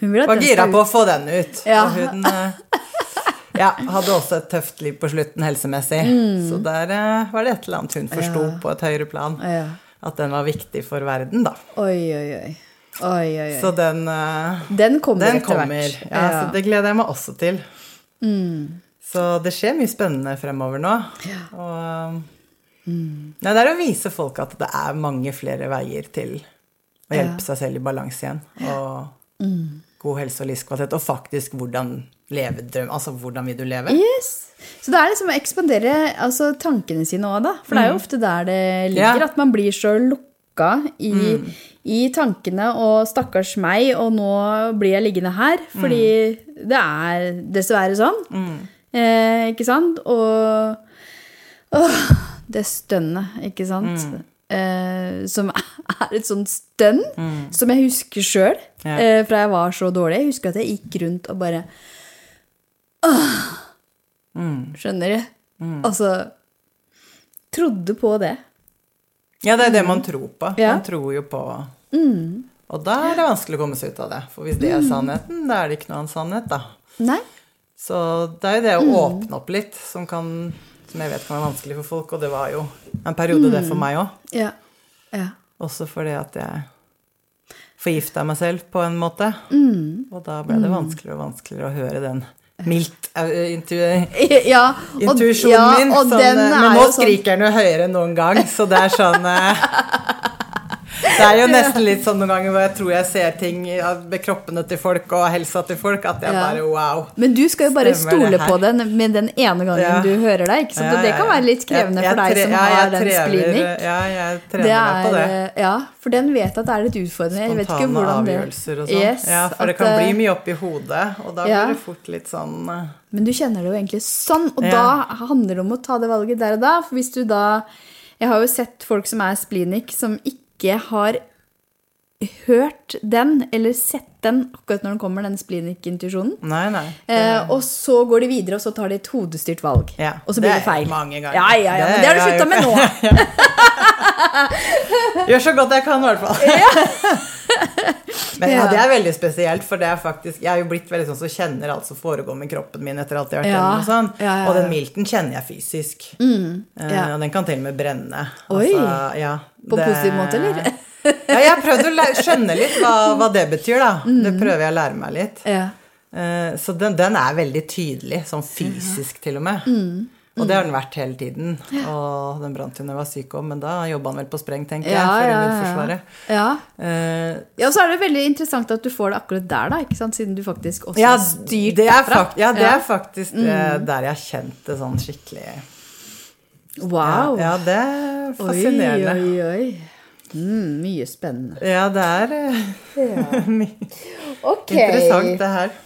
Hun var gira på å få den ut. Ja. Og hun ja, hadde også et tøft liv på slutten helsemessig. Så der eh, var det et eller annet hun forsto Mm. Ja. på et høyere plan. Ja. At den var viktig for verden, da. Oi, oi, oi. Oi, oi. Så den, eh, Den kommer den etter kommer. hvert. Ja, så det gleder jeg meg også til. Mm. Så det skjer mye spennende fremover nå. Og Nei, det er å vise folk at det er mange flere veier til å hjelpe seg selv i balanse igjen. Og god helse og livskvalitet. Og faktisk hvordan leve drøm. Altså hvordan vil du leve? Yes. Så det er liksom å ekspandere altså, tankene sine òg, da. For det er jo ofte der det ligger, Mm. Ja. at man blir så lukka i, i tankene og 'stakkars meg', og nå blir jeg liggende her. Fordi Mm. det er dessverre sånn. Eh, ikke sant? Og åh, det stønnet, ikke sant? Mm. Eh, som er et sånt stønn som jeg husker sjøl Ja. eh, fra jeg var så dårlig. Jeg husker at jeg gikk rundt og bare Mm. Skjønner du? Altså Trodde på det. Ja, det er det man tror på. Ja. Man tror jo på Og da er det vanskelig å komme seg ut av det. For hvis det er sannheten, da er det ikke noe annen sannhet, da. Nei? Så det er jo det å åpne opp litt som kan Som jeg vet kan være vanskelig for folk, og det var jo en periode det for meg òg. Ja. ja. Også fordi at jeg forgifta meg selv på en måte. Og da ble det vanskeligere og vanskeligere å høre den mildt eh, intu Ja, og, intuisjonen min. Sånn, eh, men nå sånn skriker den jo høyere enn noen gang, så det er sånn eh, Det er jo nesten litt sånn noen ganger hvor jeg tror jeg ser ting med kroppene til folk og helsa til folk, at jeg bare wow. Men du skal jo bare det stole på den med den ene gangen Ja. du hører deg. Ikke sant? Og det kan være litt krevende for deg som har den splinik. Ja, jeg trener meg på det. ja, for den vet at det er litt utfordrende. Jeg vet ikke hvordan det avgjørelser og sånn. Yes, ja, for det kan bli eh, mye oppi hodet, og da Ja. blir det fort litt sånn eh, Men du kjenner det jo egentlig sånn, og Ja. da handler det om å ta det valget der og da. For hvis du da Jeg har jo sett folk som er splinik, som ikke har hørt den, eller sett den akkurat når den kommer, den splinik-intuisjonen. Nei, nei. Eh, og så går de videre, og så tar de et hodestyrt valg. Ja, og så blir det, det feil. mange ganger. Ja, ja, ja, men Det det har du slutta med nå. Gjør så godt jeg kan, i hvert fall. Men ja, det er veldig spesielt, for det er faktisk Jeg er jo blitt veldig sånn som kjenner alt som foregår med kroppen min etter alt jeg har vært gjennom og sånn. ja, ja, Og den milten kjenner jeg fysisk. Eh, ja. Og den kan til og med brenne. Oi. ja, På det- positiv måte, eller? ja, jeg har prøvd å skjønne litt hva, hva det betyr, da. Det prøver jeg å lære meg litt. Ja. Uh, Så den, den er veldig tydelig, sånn fysisk til og med. Mm. Og det har den vært hele tiden. Og den brant jo når jeg var syk òg, men da jobba han vel på spreng, tenker jeg, Ja, for ja, ja. immunforsvaret. Ja. Uh, ja, og så er det veldig interessant at du får det akkurat der, da. ikke sant? Siden du faktisk også Ja, har styrt det er, derfra. fakt ja, det Ja. er faktisk eh, der jeg har kjent det sånn skikkelig Wow. Ja, ja det er fascinerende. Oi, oi, oi. Mm, mye spennende. Ja, det er ja. okay. interessant, det her.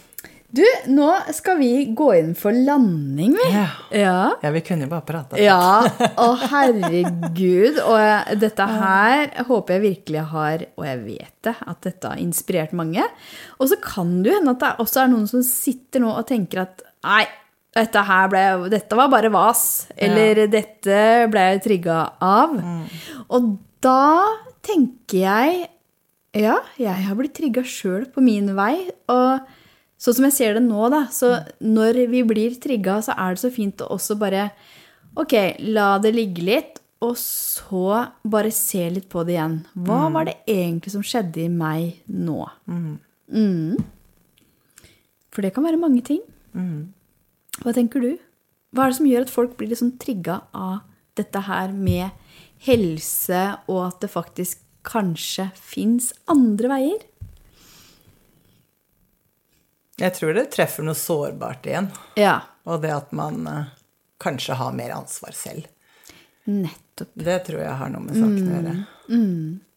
Du, nå skal vi gå inn for landing, vi. Ja. Ja. Ja, vi kunne jo bare prata. Ja, å herregud. Og dette her håper jeg virkelig har, og jeg vet det, at dette har inspirert mange. Og så kan det jo hende at det også er noen som sitter nå og tenker at nei, dette her ble, dette var bare vas. Eller dette ble jeg trigga av. Og da tenker jeg ja, jeg har blitt trigga sjøl på min vei. Og sånn som jeg ser det nå, da, så når vi blir trigga, så er det så fint å også bare Ok, la det ligge litt, og så bare se litt på det igjen. Hva var det egentlig som skjedde i meg nå? Mm. For det kan være mange ting. Hva tenker du? Hva er det som gjør at folk blir litt sånn trigga av dette her med helse, og at det faktisk kanskje fins andre veier? Jeg tror det treffer noe sårbart igjen. Ja, Og det at man eh, kanskje har mer ansvar selv. nettopp. Det tror jeg har noe med saken å gjøre.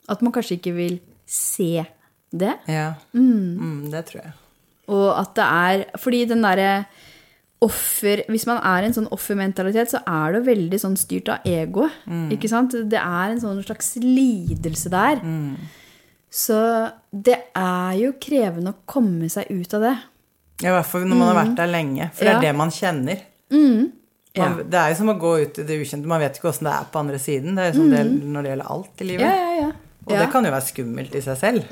At man kanskje ikke vil se det. Ja, mm, det tror jeg. Og at det er Fordi den derre offer Hvis man er i en sånn offermentalitet, så er det jo veldig sånn styrt av egoet. Ikke sant? Det er en sånn slags lidelse der. Så det er jo krevende å komme seg ut av det. Ja, I hvert fall når man har vært der lenge. For det Ja. er det man kjenner. Ja. Man, det er jo som å gå ut i det ukjente. Man vet ikke åssen det er på andre siden. Det er jo som det når det gjelder alt i livet. Ja, ja, ja. Og ja. det kan jo være skummelt i seg selv.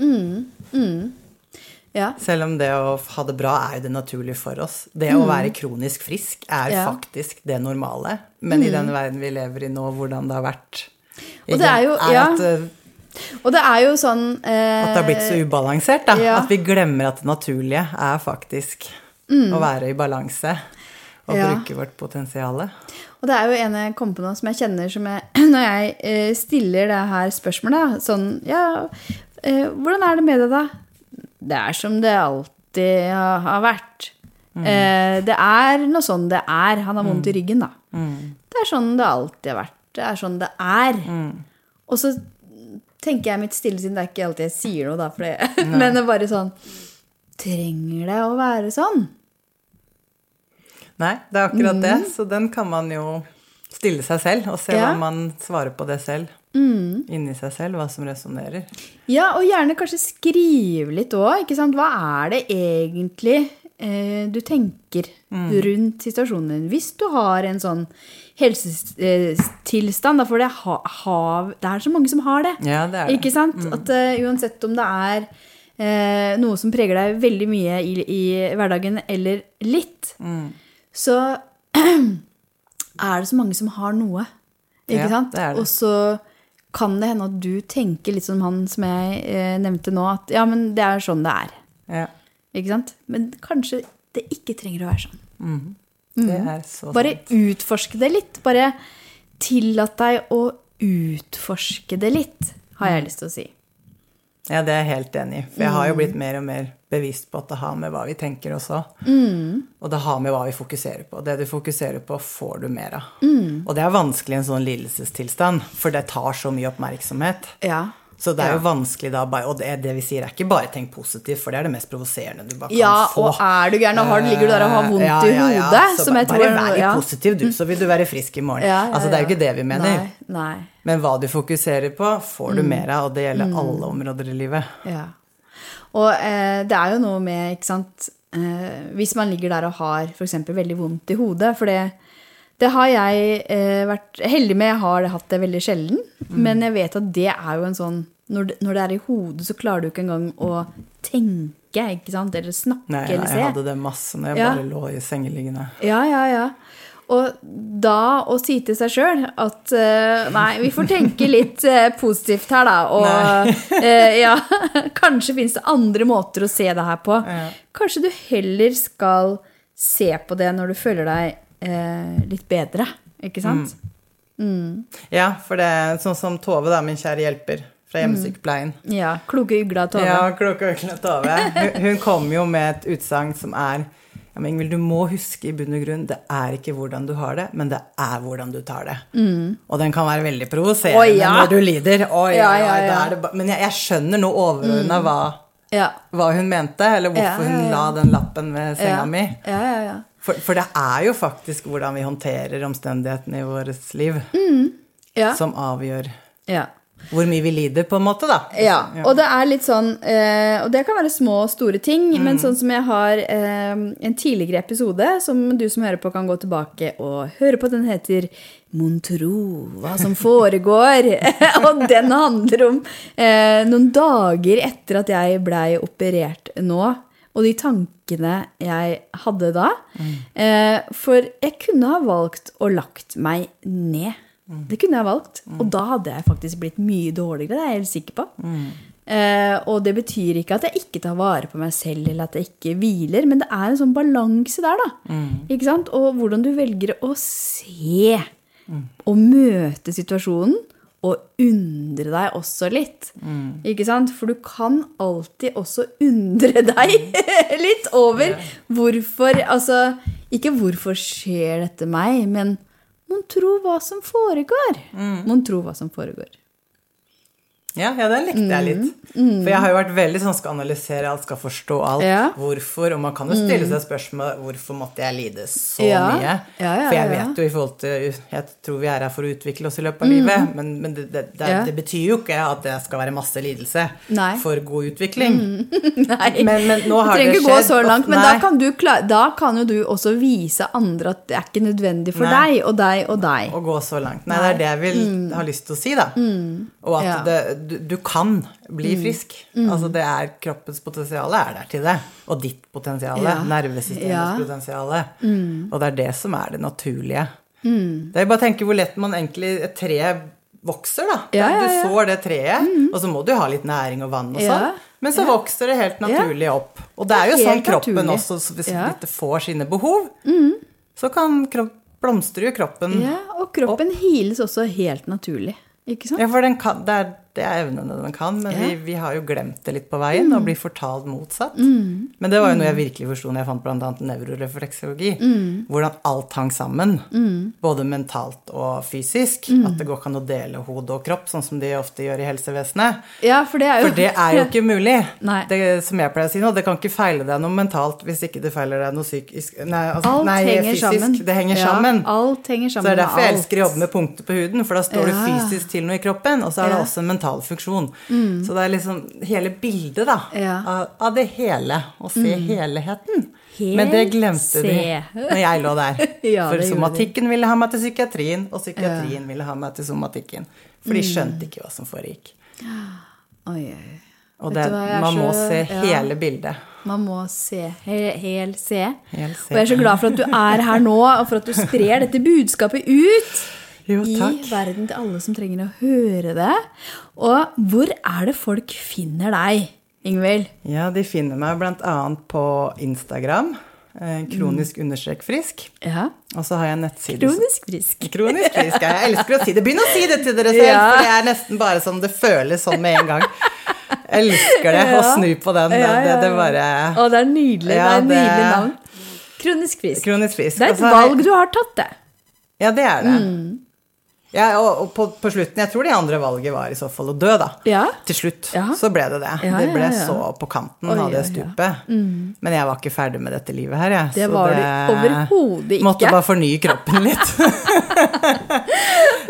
Ja. Selv om det å ha det bra er jo det naturlige for oss. Det å være kronisk frisk er Ja. faktisk det normale. Men i den verden vi lever i nå, hvordan det har vært Og det er jo- ja. at, eh, Og det er jo sånn eh, at det har blitt så ubalansert. Da. At vi glemmer at det naturlige er faktisk Mm. å være i balanse. og Ja. bruke vårt potensial. Og det er jo en jeg kom på nå som jeg kjenner som jeg Når jeg eh, stiller det her spørsmålet, sånn Ja, eh, hvordan er det med deg, da? Det er som det alltid har, vært. Eh, det er noe sånn det er. Han har vondt i ryggen, da. Det er sånn det alltid har vært. Det er sånn det er. Og så tenker jeg mitt stille sinn, det er ikke alltid jeg sier noe, da, for det, men det er bare sånn Trenger det å være sånn? Nei, det er akkurat det. Så den kan man jo stille seg selv, og se Ja. hva man svarer på det selv. Inni seg selv, hva som resonnerer. Ja, og gjerne kanskje skrive litt òg. Hva er det egentlig eh, du tenker rundt situasjonen din? Hvis du har en sånn helsetilstand, da, for det, ha, ha, det er så mange som har det. Ja, det det. Ikke sant? At uh, uansett om det er eh, noe som preger deg veldig mye i, i hverdagen, eller litt, så er det så mange som har noe. Ikke Ja, sant? Og så kan det hende at du tenker litt som han som jeg eh, nevnte nå, at ja, men det er sånn det er. Ja, Ikke sant? Men kanskje det ikke trenger å være sånn. det er så sant. Bare utforske det litt. Bare tillat deg å utforske det litt, har jeg lyst til å si. Ja, det er jeg helt enig i. For jeg har jo Mm. blitt mer og mer bevisst på at det har med hva vi tenker også. Mm. Og det har med hva vi fokuserer på. Det du fokuserer på, får du mer av. Mm. Og det er vanskelig i en sånn lidelsestilstand, for det tar så mye oppmerksomhet. Ja. Så det er jo vanskelig da Og det, det vi sier, er ikke bare tenk positivt, for det er det mest provoserende du bare kan Ja, få. og er du gæren og har, ligger du der og har vondt Ja, i ja, ja. hodet, Så bare, tror Bare vær litt ja. positiv, du, så vil du være frisk i morgen. Ja, ja, altså, det er jo ikke det vi mener. Nei, nei. Men hva du fokuserer på, får Mm. du mer av, og det gjelder alle områder i livet. Ja. Og eh, det er jo noe med, ikke sant eh, Hvis man ligger der og har f.eks. veldig vondt i hodet For det, det har jeg eh, vært heldig med. Jeg har hatt det veldig sjelden. Mm. Men jeg vet at det er jo en sånn når det, når det er i hodet, så klarer du ikke engang å tenke, ikke sant? Eller snakke Nei, eller nei, se. jeg hadde det masse når jeg Ja. bare lå i sengeliggende. Ja, ja, ja. Og da å si til seg sjøl at uh, nei, vi får tenke litt uh, positivt her, da. Og uh, ja, kanskje fins det andre måter å se det her på. Ja. Kanskje du heller skal se på det når du føler deg eh, litt bedre, ikke sant? Ja, for det er sånn som Tove, da, min kjære hjelper fra hjemmesykepleien. Ja. Kloke ugla, Tove. Ja, kloke ugla Tove. Hun, hun kom jo med et utsagn som er ja, men Ingvild, du må huske i bunn og grunn, det er ikke hvordan du har det, men det er hvordan du tar det. Og den kan være veldig provoserende oh, ja. når du lider. Oh, Ja, ja, men jeg, jeg skjønner nå overordna hva, Ja. hva hun mente, eller hvorfor hun la den lappen ved senga mi. Ja, ja, ja. For, for det er jo faktisk hvordan vi håndterer omstendighetene i vårt liv, Ja. som avgjør ja. hvor mye vi lider, på en måte, da. Ja, og det er litt sånn eh, Og det kan være små og store ting, Mm. men sånn som jeg har eh, en tidligere episode som du som hører på, kan gå tilbake og høre på. Den heter Mon tro hva som foregår. og den handler om eh, noen dager etter at jeg blei operert nå. Og de tankene jeg hadde da. Eh, for jeg kunne ha valgt å lagt meg ned. Det kunne jeg valgt. Og da hadde jeg faktisk blitt mye dårligere, det er jeg helt sikker på. Eh, og det betyr ikke at jeg ikke tar vare på meg selv, eller at jeg ikke hviler, men det er en sånn balanse der, da. Ikke sant? Og hvordan du velger å se og møte situasjonen. Og undre deg også litt. Ikke sant? For du kan alltid også undre deg litt over hvorfor Altså, ikke 'hvorfor skjer dette meg', men mon tro hva som foregår. Mon tro hva som foregår. Ja, ja, den likte jeg litt. For jeg har jo vært veldig sånn skal analysere alt, skal forstå alt. Mm. Ja. Mm. Hvorfor. Og man kan jo stille seg spørsmål hvorfor måtte jeg lide så Ja. mye. For jeg. Mm. vet jo i forhold til Jeg tror vi er her for å utvikle oss i løpet av livet, men, men det, det, det, det betyr jo ikke at det skal være masse lidelse Nei. Mm. for god utvikling. Nei, Men- men nå du trenger ikke gå så langt. Men da kan, du kla- da kan jo du også vise andre at det er ikke nødvendig for Nei. deg og deg og deg. Å gå så langt. Nei, det er det jeg vil ha lyst til å si, da. Og at Mm. Ja. Mm. det, du, du kan bli frisk. Altså det er Kroppens potensial er der til det. Og ditt potensial. Ja. Nervesystemets Ja. Mm. Og det er det som er det naturlige. Det er bare å tenke hvor lett man egentlig Et tre vokser, da. Ja, ja, ja. Du sår det treet, og så må du ha litt næring og vann og sånn. Men så vokser det helt naturlig opp. Og det er jo Det er sånn kroppen naturlig. også, hvis Ja. dette får sine behov, så kan kropp, blomstre jo kroppen. opp. Ja, og kroppen hiles også helt naturlig. Ikke sant? Ja, for kan, det, er, det er evnene den kan, men vi, vi har jo glemt det litt på veien og blir fortalt motsatt. Mm. Men det var jo noe jeg virkelig forsto når jeg fant bl.a. nevrorefleksologi. Mm. Hvordan alt hang sammen, både mentalt og fysisk. Mm. At det går ikke an å dele hode og kropp, sånn som de ofte gjør i helsevesenet. Ja, for det er jo For det er jo ikke mulig. Det, som jeg pleier å si nå, det kan ikke feile deg noe mentalt hvis ikke det feiler deg noe psykisk Nei, altså, Alt nei fysisk. sammen. Det henger Ja, sammen. alt henger Så det er derfor jeg elsker å jobbe med punkter på huden, for da står det Ja. fysisk til noe i kroppen, og så er det. Mm. også en mental funksjon. Så det er liksom hele bildet, da, Ja. Mm. av, av det hele. Å se helheten. Men det glemte de når jeg lå der. Ja, for somatikken ville ha meg til psykiatrien, og psykiatrien ville ha meg til somatikken. For de skjønte ikke hva som foregikk. Oi, oi. Og det, hva, man må så- se ja. hele bildet. Man må se. Hel, hel se. Hel se. Og jeg er så glad for at du er her nå, og for at du sprer dette budskapet ut Jo, i verden til alle som trenger å høre det. Og hvor er det folk finner deg, Ingvild? Ja, de finner meg bl.a. på Instagram. Eh, kronisk understrek frisk. Ja. Og så har jeg nettside Kronisk frisk. Kronisk frisk. ja. Jeg elsker å si det. Begynn å si det til dere selv, Ja. for det er nesten bare sånn det føles sånn med en gang. Jeg elsker det. Å Ja. snu på den. Ja, det, det bare Å, det er nydelig. Det er et nydelig navn. Kronisk frisk. Kronisk frisk. Det er et valg du har tatt, det. Ja, det er det. Mm. Ja, og, på, på slutten Jeg tror det andre valget var i så fall å dø, da. Ja. Til slutt Ja. så ble det det. Ja, det ble så på kanten Oi, av det stupet. stupet. Men jeg var ikke ferdig med dette livet her, jeg. Det så var du overhodet ikke. Måtte bare fornye kroppen litt.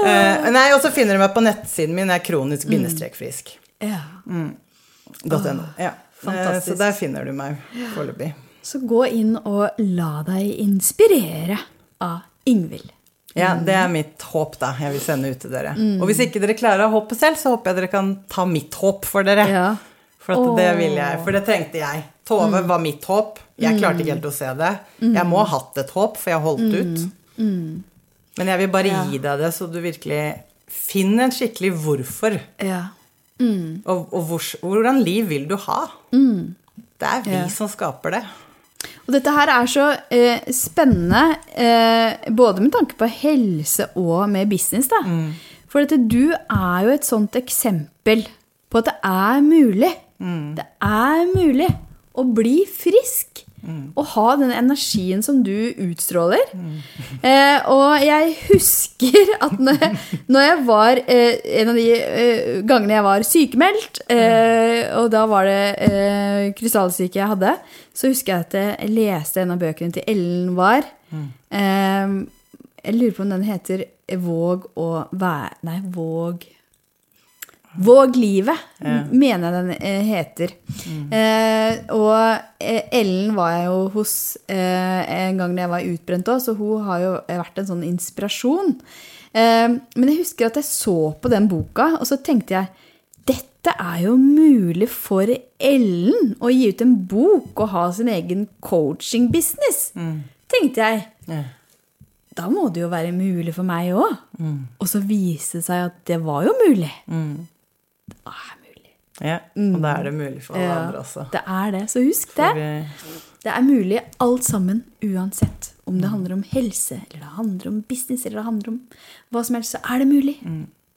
uh, nei, og så finner du meg på nettsiden min, Jeg er kronisk kronisk-frisk. Ja. .no. Ja. Fantastisk. Så der finner du meg foreløpig. Så gå inn og la deg inspirere av Ingvild. Ja, det er mitt håp, da. Jeg vil sende ut til dere. Mm. Og hvis ikke dere klarer å hoppe selv, så håper jeg dere kan ta mitt håp for dere. Ja. For at det vil jeg, for det trengte jeg. Tove Mm. var mitt håp. Jeg klarte ikke helt å se det. Jeg må ha hatt et håp, for jeg har holdt ut. Men jeg vil bare Mm. Ja. gi deg det, så du virkelig finner en skikkelig hvorfor. Ja. Og, og hvor, hvordan liv vil du ha? Det er vi Mm. Som skaper det. Og dette her er så eh, spennende, eh, både med tanke på helse og med business. da. For dette, du er jo et sånt eksempel på at det er mulig. Det er mulig å bli frisk. Og ha den energien som du utstråler. Eh, og jeg husker at når jeg, når jeg var eh, En av de eh, gangene jeg var sykemeldt, eh, og da var det eh, krystallsyke jeg hadde, så husker jeg at jeg leste en av bøkene til Ellen War. Eh, jeg lurer på om den heter Våg å være Nei, Våg Våg livet, mener jeg den heter. heter. Eh, og eh, Ellen var jeg jo hos eh, en gang da jeg var utbrent òg, så hun har jo vært en sånn inspirasjon. Eh, men jeg husker at jeg så på den boka, og så tenkte jeg dette er jo mulig for Ellen å gi ut en bok og ha sin egen coaching-business, tenkte jeg. Ja. Da må det jo være mulig for meg òg. Og så viste det seg at det var jo mulig. Det er mulig. Ja, og da er det mulig for alle Ja, andre også. det er det. Så husk det. Vi- Det er mulig alt sammen, uansett. Om det handler om helse, eller det handler om business, eller det handler om hva som helst, så er det mulig.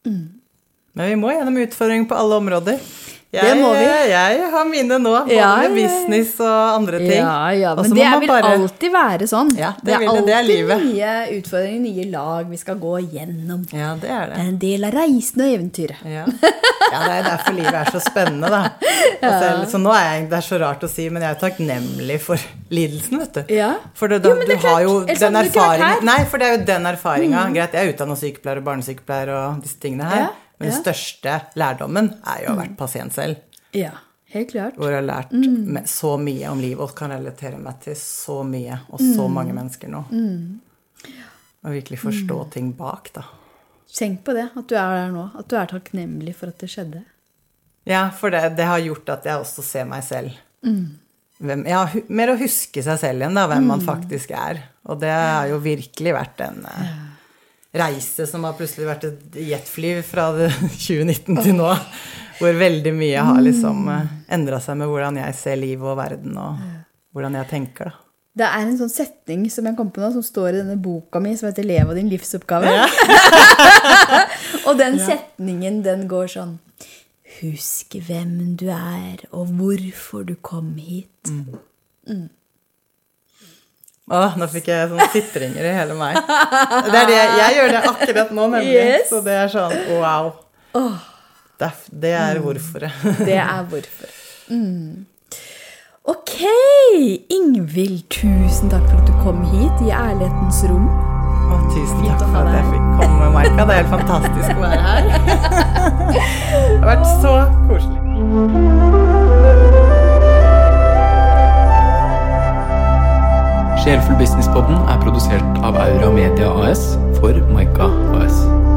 Men vi må gjennom utfordringer på alle områder. Jeg, Det må vi. jeg har mine nå, både Ja, med business og andre ting. Ja, ja, men det vil bare- alltid være sånn. Ja, det det er alltid Det er livet. nye utfordringer, nye lag vi skal gå gjennom. Ja, det er Det det. er en del av reisen og eventyret. Ja. ja, det er derfor livet er så spennende, da. Altså, så nå er jeg, det er så rart å si, men jeg er takknemlig for lidelsen, vet du. Ja. For det, Jo, men det er har klart. jo den du ikke vært erfaringen her. Mm. Nei, for det er jo den erfaringa. Greit, jeg er utdanna sykepleier og barnesykepleier og disse tingene her, Ja, men ja. den største lærdommen er jo å ha vært pasient selv. Ja, helt klart. Hvor jeg har lært Mm. så mye om livet og kan relatere meg til så mye og så Mm. mange mennesker nå. Og virkelig forstå ting bak, da. Tenk på det, at du er der nå. At du er takknemlig for at det skjedde. Ja, for det, det har gjort at jeg også ser meg selv. Hvem, ja, mer å huske seg selv igjen, da, hvem man faktisk er. Og det har jo virkelig vært en eh, reise som har plutselig vært et jetfly fra 2019 til nå. Hvor veldig mye har liksom uh, endra seg med hvordan jeg ser livet og verden, og hvordan jeg tenker, da. Det er en sånn setning som jeg kom på nå, som står i denne boka mi som heter 'Lev av din livsoppgave'. og den setningen, den går sånn Husk hvem du er, og hvorfor du kom hit. Åh, nå fikk jeg sånn sitringer i hele meg. Det er det, jeg gjør det akkurat nå, nemlig. Yes. Så det er sånn wow. Det er, det er hvorforet. Det er hvorfor. Mm. Ok, Ingvild, tusen takk for at du kom hit i Ærlighetens rom. Å, tusen takk for at jeg fikk komme, Maika. Det er helt fantastisk å være her. Det har vært så koselig. Sjelfull Businesspodden er produsert av Aura Media AS for Maika AS.